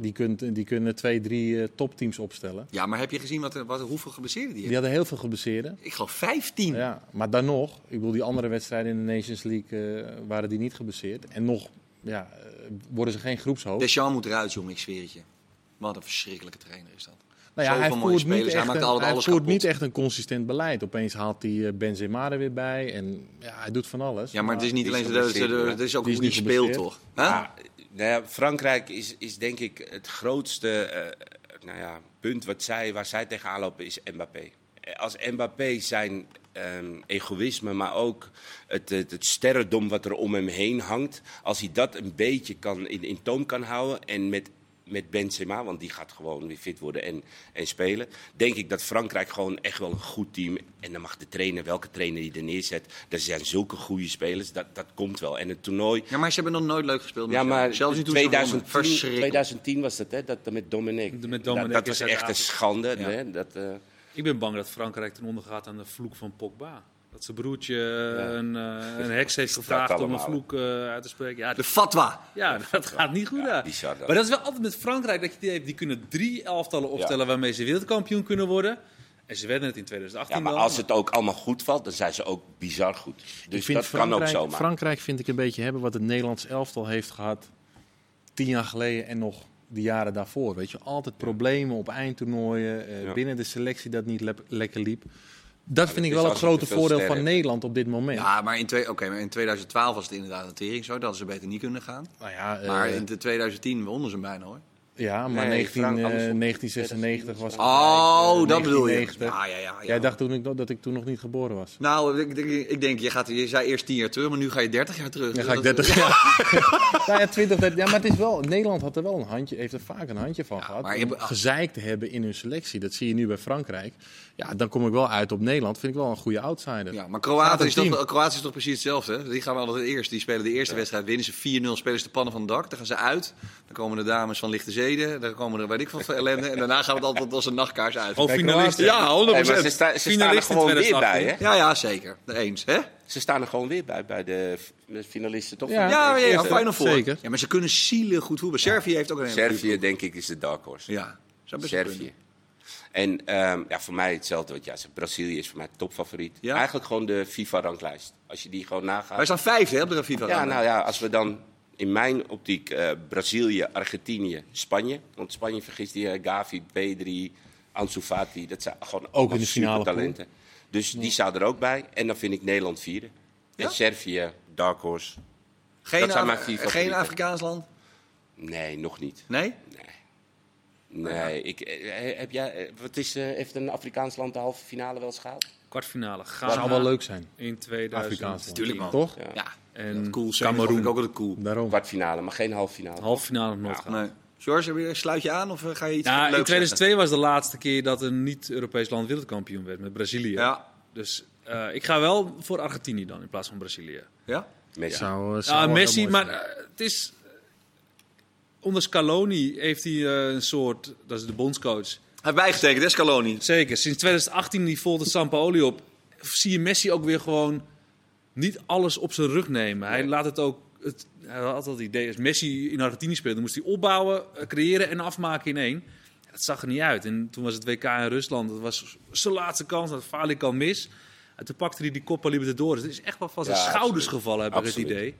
die, kunt, die kunnen twee, drie eh, topteams opstellen. Ja, maar heb je gezien wat, er- wat, hoeveel geblesseerden die Die hebben? hadden heel veel geblesseerden. Ik geloof 15. Ja, maar dan nog, ik bedoel, die andere wedstrijden in de Nations League eh, waren die niet geblesseerd. En nog ja, eh, worden ze geen groepshoofd. Deschamps moet eruit, jongen, ik zweer het je. Wat een verschrikkelijke trainer is dat. Nou ja, hij Zoveel mooie voert, niet hij echt, een, hij alles voert niet echt een consistent beleid. Opeens haalt hij eh, Benzema er weer bij. En ja, hij doet van alles. Ja, maar het is niet alleen het is ook hoe niet speelt, geblesseerd. toch? Huh? Ja, nou ja, Frankrijk is, is denk ik het grootste eh, nou ja, punt wat zij, waar zij tegenaan lopen, is Mbappé. Als Mbappé zijn ehm, egoïsme, maar ook het, het, het sterrendom wat er om hem heen hangt, als hij dat een beetje kan, in, in toom kan houden en met met Benzema, want die gaat gewoon weer fit worden en, en spelen. Denk ik dat Frankrijk gewoon echt wel een goed team. En dan mag de trainer, welke trainer die er neerzet. Er zijn zulke goede spelers, dat, dat komt wel. En het toernooi. Ja, maar ze hebben nog nooit leuk gespeeld. met Ja, maar Zelfs niet wonnen. 2010, Verschrikkelijk. 2010 was dat, hè? Dat met Dominic. Met Dominic dat, dat was in echt een schande. Ja. Hè? Dat, eh, Ik ben bang dat Frankrijk ten onder gaat aan de vloek van Pogba. Dat zijn broertje eh, een, eh, <laughs> een heks heeft gevraagd om een vloek eh, uit te spreken. Ja, De fatwa. ja, <laughs> dat gaat niet goed daar. bizar dat. Maar dat is wel altijd met Frankrijk dat je die hebt. Die kunnen drie elftallen opstellen waarmee ze wereldkampioen kunnen worden. En ze werden het in 2018 ja, maar wel. als het ook allemaal goed valt, dan zijn ze ook bizar goed. Ik Dus vind dat kan ook Frankrijk, zomaar. Frankrijk vind ik een beetje hebben wat het Nederlands elftal heeft gehad tien jaar geleden en nog de jaren daarvoor. Weet je, altijd problemen op eindtoernooien, eh, Ja. binnen de selectie dat niet lekker liep. Dat vind dat ik wel het grote voordeel van. Nederland op dit moment. Ja, maar in, twee, oké, maar in 2012 was het inderdaad een tering zo. Dat hadden ze beter niet kunnen gaan. Nou ja, eh, Maar in de 2010 wonnen ze bijna hoor. Ja, maar Nee, 19, Frank- eh, andersom. 1996 was het. Oh, eh, dat bedoel je. 1990. Ja, ja. Jij dacht toen ik, dat ik toen nog niet geboren was. Nou, ik denk, ik denk je, gaat, je zei eerst 10 jaar terug, maar nu ga je 30 jaar terug. Dan Dus ga ik dat- 30 jaar. nou <laughs> ja, 20, 30, ja, maar het is wel. Nederland had er wel een handje, heeft er vaak een handje van gehad. maar hebt- gezeik te hebben in hun selectie. Dat zie je nu bij Frankrijk. Ja, dan kom ik wel uit op Nederland. Vind ik wel een goede outsider. Ja, maar Kroatië is, toch. Kroatië is toch precies hetzelfde. Hè? Die gaan altijd eerst. Die spelen de eerste wedstrijd, winnen ze 4-0, spelen ze de pannen van het dak. Dan gaan ze uit. Dan komen de dames van Lichte Dan komen er weet ik wat voor ellende. En daarna gaat het altijd als een nachtkaars uit. Oh, finalisten. Ja, 100%. Hey, maar ze, sta- ze staan er gewoon weer 2018. bij, hè? Ja, ja, zeker. Eens, hè? Ze staan er gewoon weer bij, bij de finalisten, toch? Ja. Ja, ja, ja, Eerste, Final Four. zeker. Ja, maar ze kunnen zielig goed voetballen. Servië heeft ook een Servië, denk ik, is de dark horse. Ja, zou best wel Servië. kunnen. En ehm, ja, voor mij hetzelfde. Want ja, Brazilië is voor mij topfavoriet. Ja? Eigenlijk gewoon de FIFA-ranglijst. Als je die gewoon nagaat. Wij staan vijfde hè, op de FIFA. Ja, nou ja, als we dan in mijn optiek eh, Brazilië, Argentinië, Spanje. Want Spanje vergist die eh, Gavi, Pedri, Ansu Fati. Dat zijn gewoon Ook in de finale supertalenten. Dus die zou er ook bij. En dan vind ik Nederland vierde. Ja? En Servië, dark horse. Geen, dat zijn mijn Af- vier geen favorieten. Afrikaans land? Nee, nog niet. Nee? Nee, ik, eh, heb jij, wat is, eh, heeft een Afrikaans land de halve finale wel eens gehaald? Kwartfinale. Dat zou wel leuk zijn. in 2000. Afrikaans. Natuurlijk, man. Toch? Ja. Ja. En Cool. Cameroen. vind ik ook altijd cool. Daarom. Kwartfinale, maar geen halve finale. Halve finale nog nooit gehad. Nee. George, heb je- sluit je aan of eh, ga je iets Nou, leuks in 2002 was de laatste keer dat een niet-Europees land wereldkampioen werd met Brazilië. Ja. Dus eh, ik ga wel voor Argentinië dan in plaats van Brazilië. Ja? Messi. Zou, eh, zou Ja, wel Messi, maar het is. Onder Scaloni heeft hij een soort. Dat is de bondscoach. Hij heeft bijgetekend, hè, Scaloni? Zeker. Sinds 2018 die volgt het Sampaoli op. Zie je Messi ook weer gewoon niet alles op zijn rug nemen. Hij laat het ook. Het, hij had altijd het idee, als Messi in Argentinië speelde, moest hij opbouwen, eh, creëren en afmaken in één. Dat zag er niet uit. En toen was het WK in Rusland. Dat was zijn laatste kans. Dat al mis. En toen pakte hij die Copa Libertadores. Het is echt wel van zijn Ja, schouders absoluut. gevallen, heb ik het idee.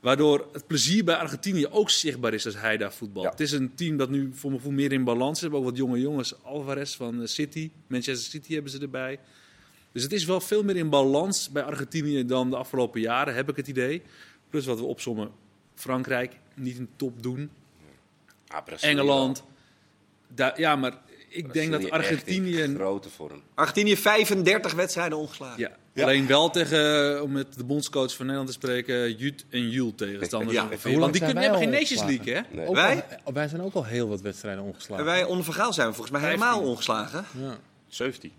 Waardoor het plezier bij Argentinië ook zichtbaar is als hij daar voetbalt. Ja. Het is een team dat nu voor mijn gevoel meer in balans is. Ze hebben ook wat jonge jongens. Alvarez van eh, City. Manchester City hebben ze erbij. Dus het is wel veel meer in balans bij Argentinië dan de afgelopen jaren, heb ik het idee. Plus wat we opzommen. Frankrijk, niet een top doen. Ah, Brazilië Engeland. Da- ja, maar ik denk dat Argentinië... grote vorm. Argentinië 35 wedstrijden ongeslagen. Ja, Alleen wel tegen, om met de bondscoach van Nederland te spreken, Jut en Jul tegenstanders. <laughs> Ja, hoe lang die kunnen, hebben wij geen Nations League, hè? Nee. Wij? al- wij zijn ook al heel wat wedstrijden En ongeslagen. wij onder vergaal zijn we volgens mij helemaal 15. ongeslagen. Ja. 17.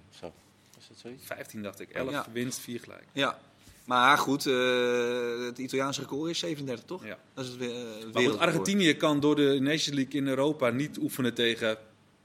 Zo. Is dat zoiets? 15 dacht ik. 11 Ja. winst, 4 gelijk. Ja. Maar goed, eh, het Italiaanse record is 37, toch? Ja. Dat is het we- Maar goed, wereldrecord. Argentinië kan door de Nations League in Europa niet oefenen tegen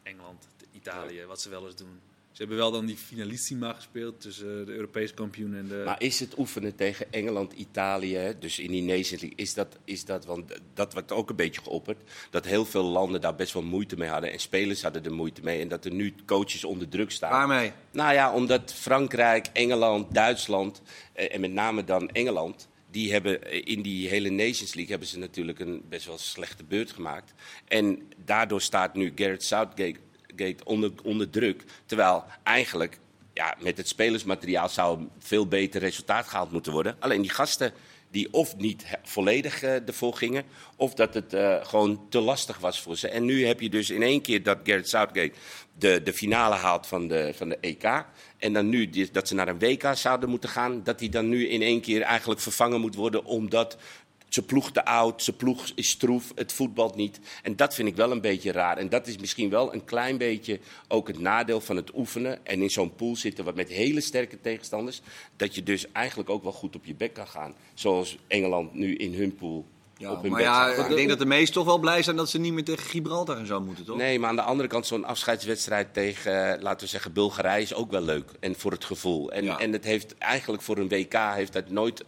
Engeland, Italië, wat ze wel eens doen. Ze hebben wel dan die finalissima gespeeld tussen eh, de Europese kampioen en de... Maar is het oefenen tegen Engeland, Italië, dus in die Nations League, is dat, is dat, want dat werd ook een beetje geopperd, dat heel veel landen daar best wel moeite mee hadden en spelers hadden er moeite mee en dat er nu coaches onder druk staan. Waarmee? Nou ja, omdat Frankrijk, Engeland, Duitsland eh, en met name dan Engeland. Die hebben eh, in die hele Nations League hebben ze natuurlijk een best wel slechte beurt gemaakt. En daardoor staat nu Gareth Southgate Onder, onder druk. Terwijl eigenlijk ja, met het spelersmateriaal zou een veel beter resultaat gehaald moeten worden. Alleen die gasten die of niet volledig eh, ervoor gingen, of dat het eh, gewoon te lastig was voor ze. En nu heb je dus in één keer dat Gareth Southgate de, de finale haalt van de, van de EK. En dan nu die- dat ze naar een WK zouden moeten gaan, dat hij dan nu in één keer eigenlijk vervangen moet worden omdat zijn ploeg te oud, zijn ploeg is stroef, het voetbalt niet. En dat vind ik wel een beetje raar. En dat is misschien wel een klein beetje ook het nadeel van het oefenen. En in zo'n pool zitten wat met hele sterke tegenstanders. Dat je dus eigenlijk ook wel goed op je bek kan gaan. Zoals Engeland nu in hun pool Ja, op hun maar ja, ik denk dat de meesten toch wel blij zijn dat ze niet meer tegen Gibraltar en zo moeten, toch? Nee, maar aan de andere kant, zo'n afscheidswedstrijd tegen, eh, laten we zeggen, Bulgarije is ook wel leuk. En voor het gevoel. En, Ja. en het heeft eigenlijk voor een WK heeft dat nooit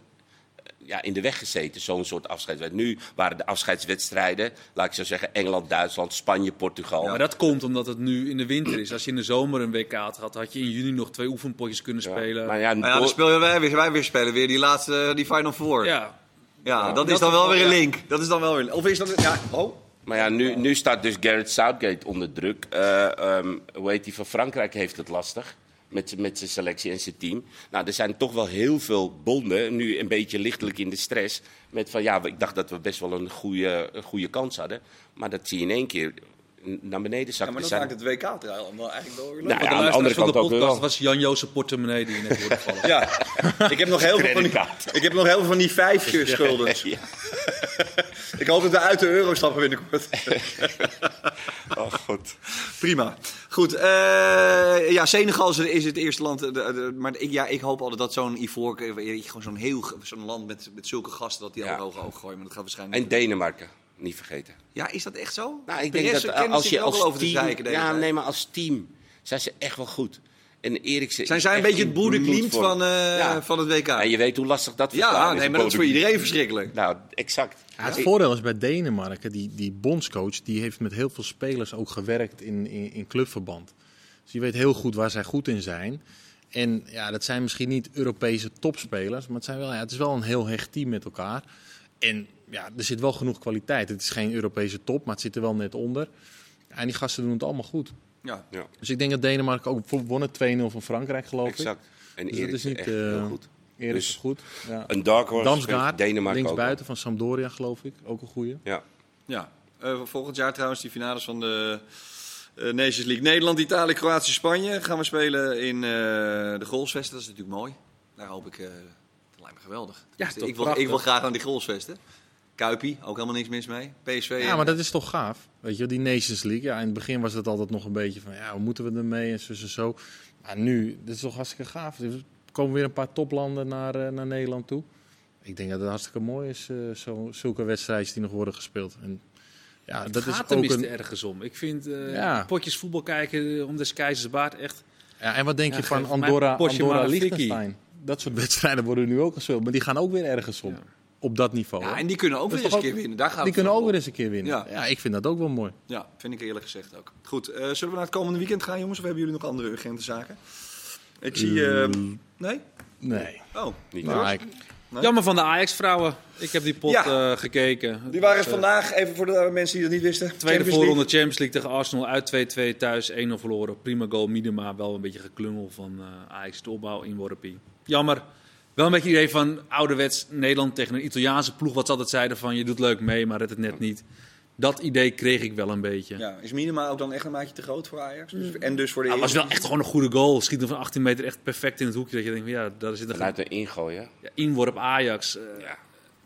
ja, in de weg gezeten, zo'n soort afscheidswedstrijd. Nu waren de afscheidswedstrijden, laat ik zo zeggen, Engeland, Duitsland, Spanje, Portugal. Maar dat komt omdat het nu in de winter is. Als je in de zomer een WK had gehad, had je in juni nog twee oefenpotjes kunnen Ja, spelen. Maar ja, Maar ja, dan spelen wij weer, wij weer spelen weer die laatste, die Final Four. Ja, ja, dat is dat dan is wel wel- weer een ja. link. Dat is dan wel weer Of is dat... Ja, oh. Maar ja, nu, nu staat dus Gareth Southgate onder druk. Eh ehm, hoe heet die van Frankrijk heeft het lastig. Met, met zijn selectie en zijn team. Nou, er zijn toch wel heel veel bonden. Nu een beetje lichtelijk in de stress. Met van ja, ik dacht dat we best wel een goede, een goede kans hadden. Maar dat zie je in één keer naar beneden Ja, zakken. maar dat zijn- maakt het WK-trial wel eigenlijk leuk. Nou ja, aan de andere de kant ook wel. was Jan Jozef portemonnee die je net hoorde vallen. <laughs> Ja, ik heb nog heel veel van die, ik heb nog heel veel van die vijfjes <laughs> schulden. Ja. <laughs> Ik hoop dat we uit de euro stappen binnenkort. Oh, goed. Prima. Goed, eh, ja, Senegal is, het eerste land. eh, de- de- maar ik, ja, ik hoop altijd dat zo'n Ivoor, gewoon zo'n heel zo'n land met, met zulke gasten, dat die Ja. al hoog oog gooien. Maar dat gaat waarschijnlijk. En Denemarken, niet vergeten. Ja, is dat echt zo? Nou, ik denk dat als je als over te team... zeiken de Ja, nee, maar als team zijn ze echt wel goed. En Eriksen Zijn is zij een beetje het boerenglimt bloedvorm. van, eh, Ja. van het WK? En je weet hoe lastig dat ja, verstaan nee, maar dat is voor iedereen verschrikkelijk. Nou, exact. Ja, het voordeel is bij Denemarken, die, die bondscoach, die heeft met heel veel spelers ook gewerkt in, in, in clubverband. Dus je weet heel goed waar zij goed in zijn. En ja, dat zijn misschien niet Europese topspelers, maar het, zijn wel, ja, het is wel een heel hecht team met elkaar. En ja, er zit wel genoeg kwaliteit. Het is geen Europese top, maar het zit er wel net onder. En die gasten doen het allemaal goed. Ja. Ja, Dus ik denk dat Denemarken ook wonnen 2-0 van Frankrijk, geloof ik. exact. En Dus dat is niet, echt eh, heel goed. Erik Dus is goed. Ja. Een dark horse, Damsgaard, Denemarken links ook buiten van Sampdoria, geloof ik. Ook een goeie. Ja. Ja, Eh, volgend jaar trouwens die finales van de eh, Nations League. Nederland, Italië, Kroatië, Spanje gaan we spelen in eh, de Goalsvesten. Dat is natuurlijk mooi. Daar hoop ik, eh, lijkt me geweldig. Tenminste, toch ik, wil, ik wil graag aan die Goalsvesten. Kuipie, ook helemaal niks mis mee. PSV. Ja, maar dat is toch gaaf. Weet je, die Nations League. Ja, in het begin was dat altijd nog een beetje van, ja, hoe moeten we ermee en zo en zo. Maar nu, dat is toch hartstikke gaaf. Er komen weer een paar toplanden naar, eh, naar Nederland toe. Ik denk dat het hartstikke mooi is, eh, zo, zulke wedstrijdjes die nog worden gespeeld. En, ja, Het dat gaat is ook een, ergens om. Ik vind eh, Ja. potjes voetbal kijken om des keizers baard echt... ja, En wat denk je Ja, van Andorra, Andorra Liechtenstein? Dat soort wedstrijden worden nu ook gespeeld. Maar die gaan ook weer ergens om. Ja. Op dat niveau. Ja, en die kunnen ook weer eens een keer winnen. Daar gaat die kunnen ook weer eens een keer winnen. Ja. Ja. ik vind dat ook wel mooi. Ja, vind ik eerlijk gezegd ook. Goed, eh, zullen we naar het komende weekend gaan, jongens? Of hebben jullie nog andere urgente zaken? Ik zie... eh, nee? Nee. Oh, Niet Nou, waar. ik- Nee? Jammer van de Ajax-vrouwen. Ik heb die pot Ja. eh, gekeken. die waren Dus, het vandaag, even voor de mensen die dat niet wisten. Tweede Champions voorronde. Champions League tegen Arsenal uit 2-2 thuis, 1-0 verloren. Prima goal, Miedema, wel een beetje geklungel van eh Ajax de opbouw in Worpie. Jammer. Wel een beetje het idee van ouderwets Nederland tegen een Italiaanse ploeg. Wat ze altijd zeiden van je doet leuk mee, maar redt het net niet. Dat idee kreeg ik wel een beetje. Ja, is Minima ook dan echt een maatje te groot voor Ajax? Dus, en dus voor de Ja, het was wel echt gewoon een goede goal. Schiet hem van 18 meter echt perfect in het hoekje. Dat je denkt van ja, daar zit een Vanuit de ingooien. ja, inworp Ajax. eh, Ja.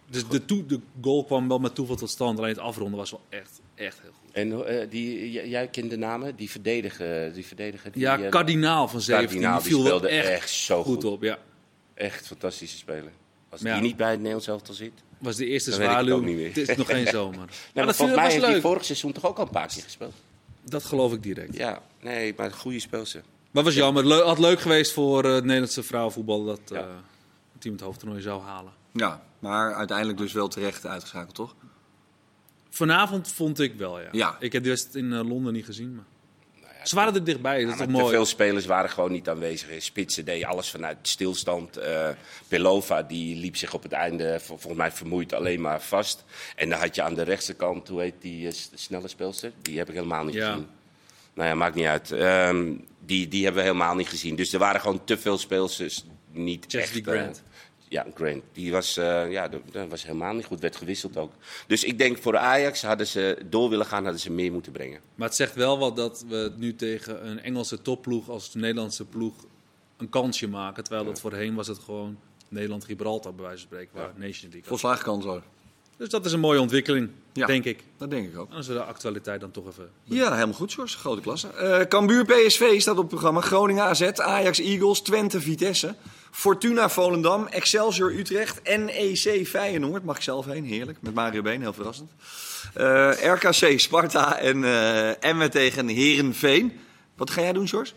Dus de, toe- de goal kwam wel met toeval tot stand. Alleen het afronden was wel echt, echt heel goed. En eh, die, j- jij kent de namen? Die verdediger. Die verdediger die, Ja, eh, kardinaal van 17. Kardinaal, die die viel wel echt, echt zo goed goed. op. Ja. Echt fantastische speler. Als Ja. die niet bij het Nederlands elftal zit. Was de eerste Dan weet ik het zwaluw. ook niet meer. Het is nog geen <laughs> zomer. Nou, maar dat volgens mij was heeft hij leuk. vorig seizoen toch ook al een paar keer gespeeld. Dat geloof ik direct. Ja, nee, maar een goede speelster. Maar was jammer. Le had leuk geweest voor eh, het Nederlandse vrouwenvoetbal dat eh, Ja. het team het hoofdtoernooi zou halen. Ja, maar uiteindelijk dus wel terecht uitgeschakeld, toch? Vanavond vond ik wel, ja. Ja. Ik heb de wedstrijd in eh, Londen niet gezien, maar... Ze waren er dichtbij, dat is Ja, toch maar te mooi. veel spelers waren gewoon niet aanwezig. Spitsen deed alles vanuit stilstand. Eh Pelova die liep zich op het einde vol- volgens mij vermoeid alleen maar vast. En dan had je aan de rechtse kant, hoe heet die eh, snelle speelster? Die heb ik helemaal niet Ja. gezien. Nou ja, maakt niet uit. Ehm, die, die hebben we helemaal niet gezien. Dus er waren gewoon te veel speelsters niet Chastity echt... eh, Grant. Ja, Grant. Die was, eh, ja, dat, dat was helemaal niet goed. Werd gewisseld ook. Dus ik denk voor Ajax hadden ze door willen gaan, hadden ze meer moeten brengen. Maar het zegt wel wat dat we nu tegen een Engelse topploeg als de Nederlandse ploeg een kansje maken. Terwijl dat voorheen was het gewoon Nederland-Gibraltar bij wijze van spreken, waar Nations League was. Volslagen kans hoor. Dus dat is een mooie ontwikkeling, Ja. denk ik. Dat denk ik ook. En als we de actualiteit dan toch even... Ja, helemaal goed, George. Grote klasse. Eh Cambuur PSV staat op het programma. Groningen AZ, Ajax Eagles, Twente Vitesse. Fortuna Volendam, Excelsior Utrecht, NEC Feyenoord. Mag ik zelf heen, heerlijk. Met Mario Been, heel verrassend. Eh, RKC Sparta en eh Emmen tegen Herenveen. Wat ga jij doen, George?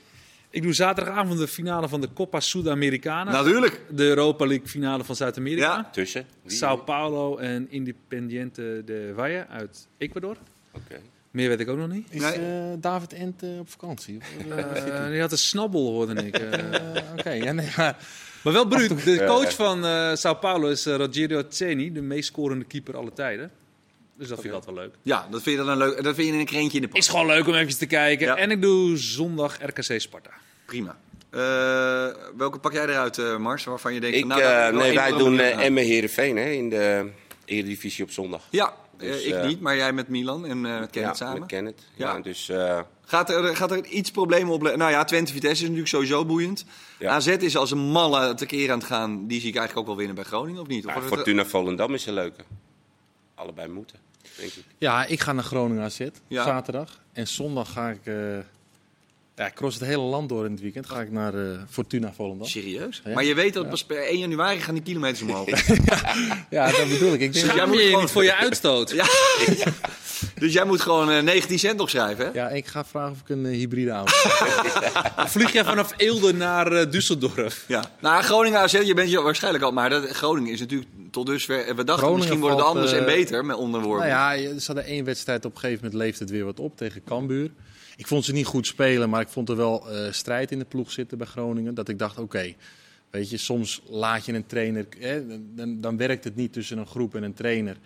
Ik doe zaterdagavond de finale van de Copa Sudamericana. Natuurlijk. De Europa League finale van Zuid-Amerika. Ja. Tussen? Wie? Sao Paulo en Independiente de Valle uit Ecuador. Oké. Meer weet ik ook nog niet. Is eh, David Ent op vakantie? Eh? Eh, die had een snabbel, hoorde ik. <laughs> Oké, ja, nee, maar maar wel bruut. De coach van eh Sao Paulo is eh, Rogerio Ceni, de meest scorende keeper aller tijden. Dus dat vind ik altijd wel leuk. Ja, dat vind je dan een leuk. Dat vind je in een krentje in de pas. Is gewoon leuk om even te kijken. Ja. En ik doe zondag RKC Sparta. Prima. Eh, welke pak jij eruit, eh, Mars? Waarvan je denkt. Ik, van, nou, eh, nee, wij doen uh. Emmen Heerenveen hè, in de Eredivisie op zondag. Ja, Dus, eh, ik niet, maar jij met Milan en eh met Kenneth ja, samen. met Kenneth. Ja. Ja. dus, eh, Gaat er, gaat er iets problemen op? Nou ja, Twente Vitesse is natuurlijk sowieso boeiend. Ja. AZ is als een malle tekeer aan het gaan. Die zie ik eigenlijk ook wel winnen bij Groningen, of niet? Of wordt het- Fortuna Volendam is een leuke. Allebei moeten, denk ik. Ja, ik ga naar Groningen AZ Ja. zaterdag. En zondag ga ik... eh, ja, ik cross het hele land door in het weekend. Ga ik naar eh, Fortuna Volendam. Serieus? Ja. Maar je weet dat pas per 1 januari gaan die kilometers omhoog. <laughs> Ja, dat bedoel ik. ik denk, jij Schaam je je niet voor je uitstoot? <laughs> Ja. <laughs> dus jij moet gewoon eh, 19 cent opschrijven, hè? ja, ik ga vragen of ik een eh, hybride auto <laughs> vlieg jij vanaf Eelde naar eh, Düsseldorf? Ja. Nou, Groningen AZ, je bent je waarschijnlijk al... Maar dat, Groningen is natuurlijk tot dusver... We dachten Groningen misschien wordt het anders en eh, beter met onderworpen. Nou ja, ze hadden één wedstrijd op een gegeven moment leeft het weer wat op tegen Cambuur. Ik vond ze niet goed spelen, maar ik vond er wel eh, strijd in de ploeg zitten bij Groningen. Dat ik dacht, oké, weet je, soms laat je een trainer, hè, dan, dan werkt het niet tussen een groep en een trainer.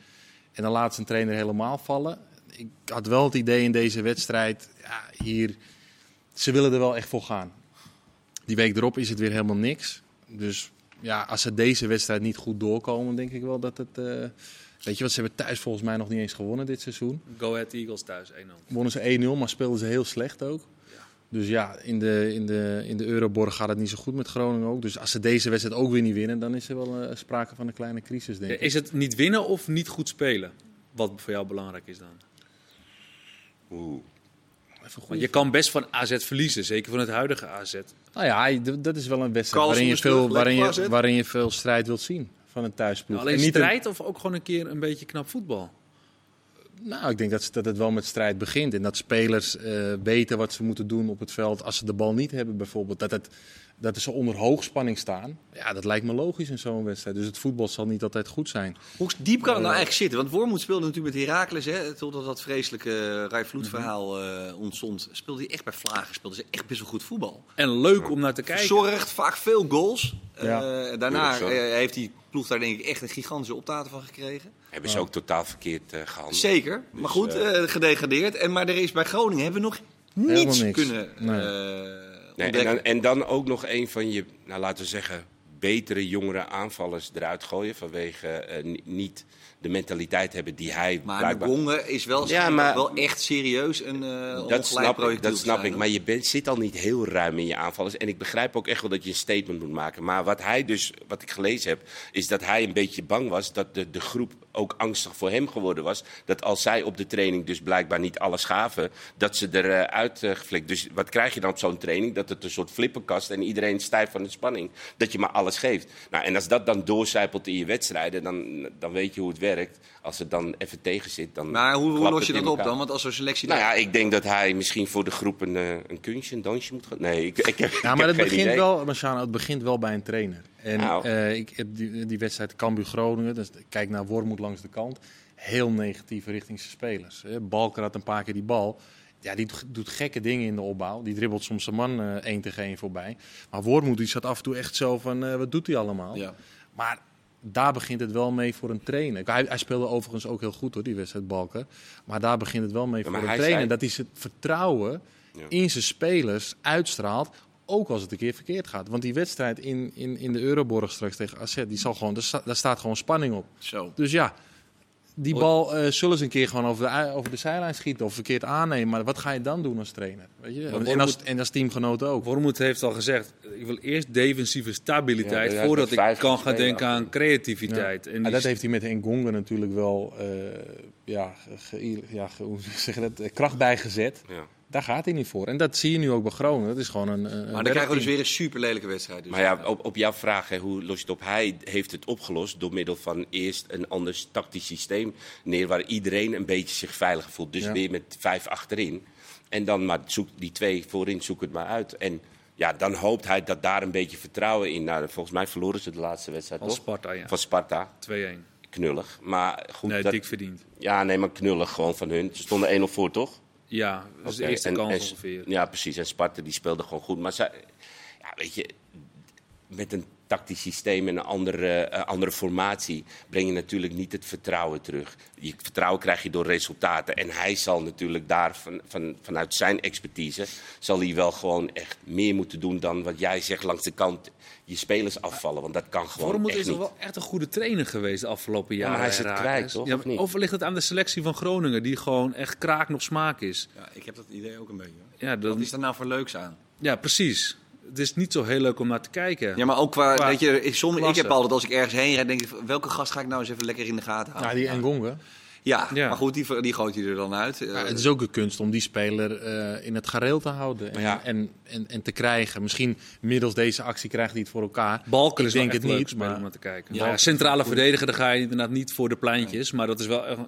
En dan laat een trainer helemaal vallen. Ik had wel het idee in deze wedstrijd, ja, hier, ze willen er wel echt voor gaan. Die week erop is het weer helemaal niks. Dus ja, als ze deze wedstrijd niet goed doorkomen, denk ik wel dat het... eh, Weet je wat, ze hebben thuis volgens mij nog niet eens gewonnen dit seizoen. Go Ahead Eagles thuis 1-0. Wonnen ze 1-0, maar speelden ze heel slecht ook. Dus ja, in de, in, de, in de Euroborg gaat het niet zo goed met Groningen ook. Dus als ze deze wedstrijd ook weer niet winnen, dan is er wel eh, sprake van een kleine crisis, denk ik. Is het niet winnen of niet goed spelen? Wat voor jou belangrijk is dan? Oeh. Even goed. Want je kan best van AZ verliezen, zeker van het huidige AZ. Nou ja, dat is wel een wedstrijd waarin je, veel, waarin, je, waarin je veel strijd wilt zien van een thuisploeg. Alleen En niet een- strijd of ook gewoon een keer een beetje knap voetbal? Nou, ik denk dat, dat het wel met strijd begint. En dat spelers eh, weten wat ze moeten doen op het veld als ze de bal niet hebben bijvoorbeeld. Dat, het, dat ze onder hoogspanning staan. Ja, dat lijkt me logisch in zo'n wedstrijd. Dus het voetbal zal niet altijd goed zijn. Hoe diep kan het nou eigenlijk zitten? Want Wormoed speelde natuurlijk met Heracles, hè, totdat dat vreselijke Rai Vloed verhaal eh, ontstond. Speelde hij echt bij Vlagen, speelde ze echt best wel goed voetbal. En leuk om naar te kijken. Zorgt vaak veel goals. Ja. Eh, daarna eh, heeft die ploeg daar denk ik echt een gigantische optaten van gekregen. Hebben ze ook totaal verkeerd uh, gehandeld. Zeker, maar Dus, goed, eh, eh, gedegradeerd. En, maar er is bij Groningen hebben we nog niets niks. kunnen Nee. eh, Nee, en, dan, en dan ook nog een van je, nou, laten we zeggen, betere jongere aanvallers eruit gooien. Vanwege ni- niet de mentaliteit hebben die hij Maar blijkbaar... Ngonge is wel, Ja, maar- wel echt serieus een eh Dat ongelijk snap, dat snap zijn, ik, maar je bent, zit al niet heel ruim in je aanvallers. En ik begrijp ook echt wel dat je een statement moet maken. Maar wat hij dus, wat ik gelezen heb, is dat hij een beetje bang was dat de, de groep ook angstig voor hem geworden was. Dat als zij op de training dus blijkbaar niet alles gaven, dat ze eruit uh, geflikt. Dus wat krijg je dan op zo'n training? Dat het een soort flippenkast en iedereen stijf van de spanning. Dat je maar alles geeft. Nou, en als dat dan doorcijpelt in je wedstrijden, dan, dan weet je hoe het werkt. Als het dan even tegen zit, dan. Maar hoe, los je dat op dan? Want als zo'n selectie. Nou ja, ik denk dat hij misschien voor de groep een, eh, een kunstje, een dansje moet gaan. Nee, ik, ik heb, Ja, ik maar heb het geen begint, idee. wel, Marciano, het begint wel bij een trainer. En eh, ik heb die, die wedstrijd Cambuur-Groningen, dus kijk naar Wormoed langs de kant. Heel negatief richting zijn spelers. hè. Balker had een paar keer die bal. Ja, die doet- gekke dingen in de opbouw. Die dribbelt soms zijn man eh 1 tegen 1 voorbij. Maar Wormoed die zat af en toe echt zo van, eh, wat doet hij allemaal? Ja. Maar daar begint het wel mee voor een trainer. Hij, hij speelde overigens ook heel goed hoor, die wedstrijd Balker. Maar daar begint het wel mee voor een trainer. zei- Dat hij zijn vertrouwen Ja. in zijn spelers uitstraalt. Ook als het een keer verkeerd gaat. Want die wedstrijd in, in, in de Euroborg straks tegen AZ, die zal gewoon, daar, sta- daar staat gewoon spanning op. Zo. Dus ja, die bal eh, zullen ze een keer gewoon over de, over de zijlijn schieten of verkeerd aannemen. Maar wat ga je dan doen als trainer? Weet je? En, als, en als teamgenoot ook. Wormoed heeft al gezegd, ik wil eerst defensieve stabiliteit Ja, voordat ik kan gaan denken aan creativiteit. En dat heeft hij met Engonga natuurlijk wel eh, ja, ge- ja, ge- hoe zeg je dat, eh, kracht bijgezet. Ja. Daar gaat hij niet voor. En dat zie je nu ook bij Groningen. Dat is gewoon een. een Maar dan krijgen we dus weer een super lelijke wedstrijd. Dus. Maar ja, op, op jouw vraag, hè, hoe los je het op? Hij heeft het opgelost door middel van eerst een ander tactisch systeem neer... waar iedereen een beetje zich veiliger voelt. Dus Ja. weer met vijf achterin. En dan maar zoek die twee voorin, zoek het maar uit. En ja, dan hoopt hij dat daar een beetje vertrouwen in... Nou, volgens mij verloren ze de laatste wedstrijd, Van toch? Sparta, ja. Van Sparta. 2-1. Knullig. Maar goed, Nee, dat- dik verdiend. Ja, nee, maar knullig gewoon van hun. Ze stonden 1-0 voor, toch? Ja, dat is de eerste en- kans en- ongeveer. Ja, precies. En Sparta die speelde gewoon goed. Maar zij, ja, weet je, met een tactisch systeem en een andere, eh, andere formatie breng je natuurlijk niet het vertrouwen terug. Je vertrouwen krijg je door resultaten. En hij zal natuurlijk daar van, van, vanuit zijn expertise, zal hij wel gewoon echt meer moeten doen dan wat jij zegt langs de kant je spelers afvallen. Want dat kan gewoon Wormoed echt is wel echt een goede trainer geweest de afgelopen Ja, jaren. maar hij is het kwijt, toch? Ja, Of niet? of ligt het aan de selectie van Groningen, die gewoon echt kraak nog smaak is? Ja, ik heb dat idee ook een beetje. Ja, Wat is er nou voor leuks aan? ja, precies. Het is niet zo heel leuk om naar te kijken. Ja, maar ook qua, Qua weet je, ik, som, ik klasse. heb altijd als ik ergens heen rijd, denk ik, welke gast ga ik nou eens even lekker in de gaten houden? Ja, die Engonga. Ja, Ja. maar goed, die, die gooit hij er dan uit. Ja, Eh, het is ook een kunst om die speler eh, in het gareel te houden. En, ja. en, en, en te krijgen. Misschien middels deze actie krijgt hij het voor elkaar. Balken Ik is denk het niet, maar- om naar te kijken. Ja. Maar ja, centrale verdediger, daar ga je inderdaad niet voor de pleintjes. Maar dat is wel... echt-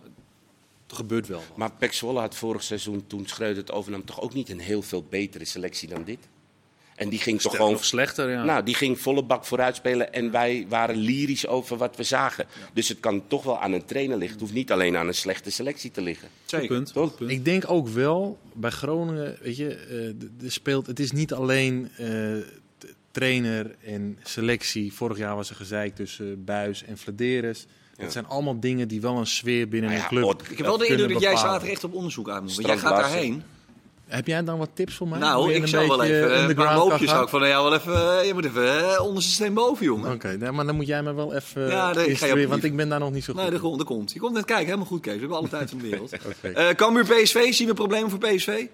Het gebeurt wel. Maar Pek Zwolle had vorig seizoen, toen Schreuder het overnam, toch ook niet een heel veel betere selectie dan dit. En die ging toch gewoon slechter, ja. Nou, die ging volle bak vooruit spelen en wij waren lyrisch over wat we zagen. Dus het kan toch wel aan een trainer liggen. Het hoeft niet alleen aan een slechte selectie te liggen. Zeker. punt. Toch? goed punt. Ik denk ook wel, bij Groningen, weet je, eh, de, de speelt, het is niet alleen eh, trainer en selectie. Vorig jaar was er gezeik tussen Buis en Vladeres. Ja. Het zijn allemaal dingen die wel een sfeer binnen Nou een ja, club Ot- Ik heb wel de indruk dat jij zaterdag echt op onderzoek uit moet. Want jij gaat daarheen. Heb jij dan wat tips voor mij? Hoe Nou, je ik een zou wel beetje even, in eh, de een paar loopjes zou ik van jou wel even, eh, je moet even eh, onder zijn steen boven, jongen. Oké, nee, maar dan moet jij me wel even Ja, nee, ik ga je want ik ben daar nog niet zo goed Nee, dat komt, dat komt. Je komt net kijken, helemaal goed, Kees. We hebben alle tijd van de wereld. <laughs> Eh Cambuur PSV, zien we problemen voor PSV?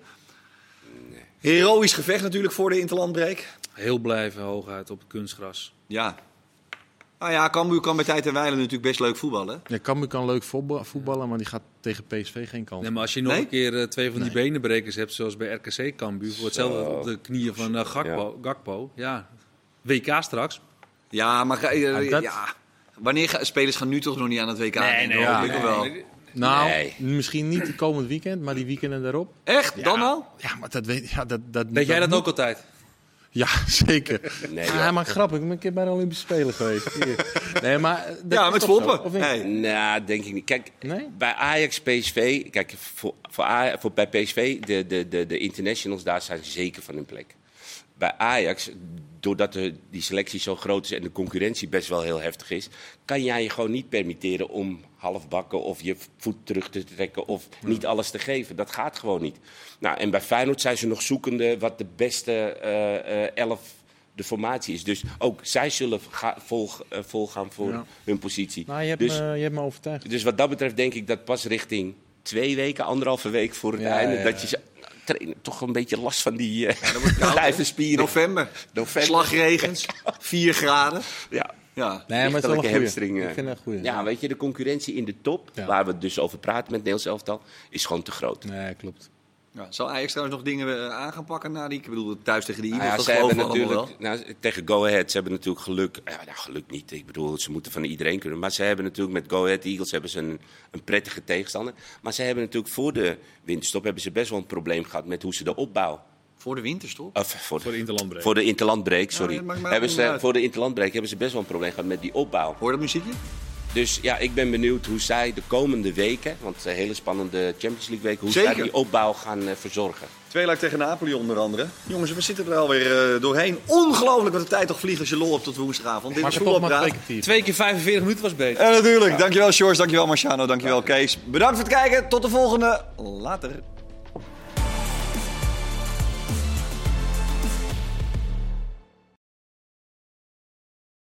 Heroïsch gevecht natuurlijk voor de interlandbreek. Heel blijven hooguit op het kunstgras. Ja. Nou ja, Cambuur kan bij tijd en wijle natuurlijk best leuk voetballen. Ja, Cambuur kan leuk voetba- voetballen, maar die gaat tegen PSV geen kans. Nee, maar als je nog Nee? een keer eh, twee van die benenbrekers hebt, zoals bij RKC Cambuur, voor hetzelfde op de knieën van eh, Gakpo, Gakpo. Ja. WK straks. Ja, maar ga- eh, Ja, dat- ja. wanneer ga, spelers gaan nu toch nog niet aan het WK? denken, ja. hoop ik wel. Nou, Nee. misschien niet komend weekend, maar die weekenden daarop. Echt? Dan al? Ja, maar dat weet, ja, dat, dat, Weet jij dat moet- ook altijd? Ja, <laughs> zeker. Nee, Ah, ja. maar grappig, ik ben een keer bij de Olympische Spelen geweest. Hier. Nee, maar Ja, met niet? Hey. Nou, denk ik niet. Kijk, Nee? bij Ajax, PSV, kijk, voor, voor, voor bij PSV, de, de, de, de internationals daar zijn zeker van hun plek. Bij Ajax, doordat de, die selectie zo groot is en de concurrentie best wel heel heftig is, kan jij je gewoon niet permitteren om halfbakken of je voet terug te trekken of niet alles te geven. Dat gaat gewoon niet. Nou, en bij Feyenoord zijn ze nog zoekende wat de beste eh, eh, elf de formatie is. Dus ook zij zullen ga, vol, eh, volgaan voor Ja. hun positie. Nou, je hebt, dus, me, je hebt me overtuigd. dus wat dat betreft denk ik dat pas richting twee weken, anderhalve week voor het Ja, einde, dat je ze- trainen toch een beetje last van die uh, stijve <laughs> spieren. November. November. Slagregens. <laughs> 4 graden. Ja. Ja. Nee, maar het is hamstring. eh. Ik vind het een goeie. Ja, weet je, de concurrentie in de top, Ja. waar we het dus over praten met Nederlands elftal, is gewoon te groot. Nee, klopt. Ja. Zal Ajax trouwens nog dingen eh, aan gaan pakken na die... Ik bedoel, thuis tegen de Eagles, Nou ja, dat natuurlijk, nou, tegen Go Ahead, ze hebben natuurlijk geluk. Ja, nou, geluk niet. Ik bedoel, ze moeten van iedereen kunnen. Maar ze hebben natuurlijk met Go Ahead Eagles hebben ze een, een prettige tegenstander. Maar ze hebben natuurlijk voor de winterstop hebben ze best wel een probleem gehad met hoe ze de opbouw. Voor de winterstop? Of voor, Voor de interlandbreek. voor de interlandbreek, sorry. Ja, hebben ze, uit. voor de interlandbreek hebben ze best wel een probleem gehad met die opbouw. Hoor je dat muziekje? Dus ja, ik ben benieuwd hoe zij de komende weken, want het zijn hele spannende Champions League weken, hoe Zeker. zij die opbouw gaan eh, verzorgen. Twee luik tegen Napoli onder andere. Jongens, we zitten er alweer eh, doorheen. Ongelooflijk wat de tijd toch vliegt als je lol hebt tot woensdagavond. Dit maar voetbalpraat. Twee keer 45 minuten was beter. En natuurlijk, dankjewel Sjors, dankjewel Marciano, dankjewel Kees. Bedankt voor het kijken, tot de volgende. Later.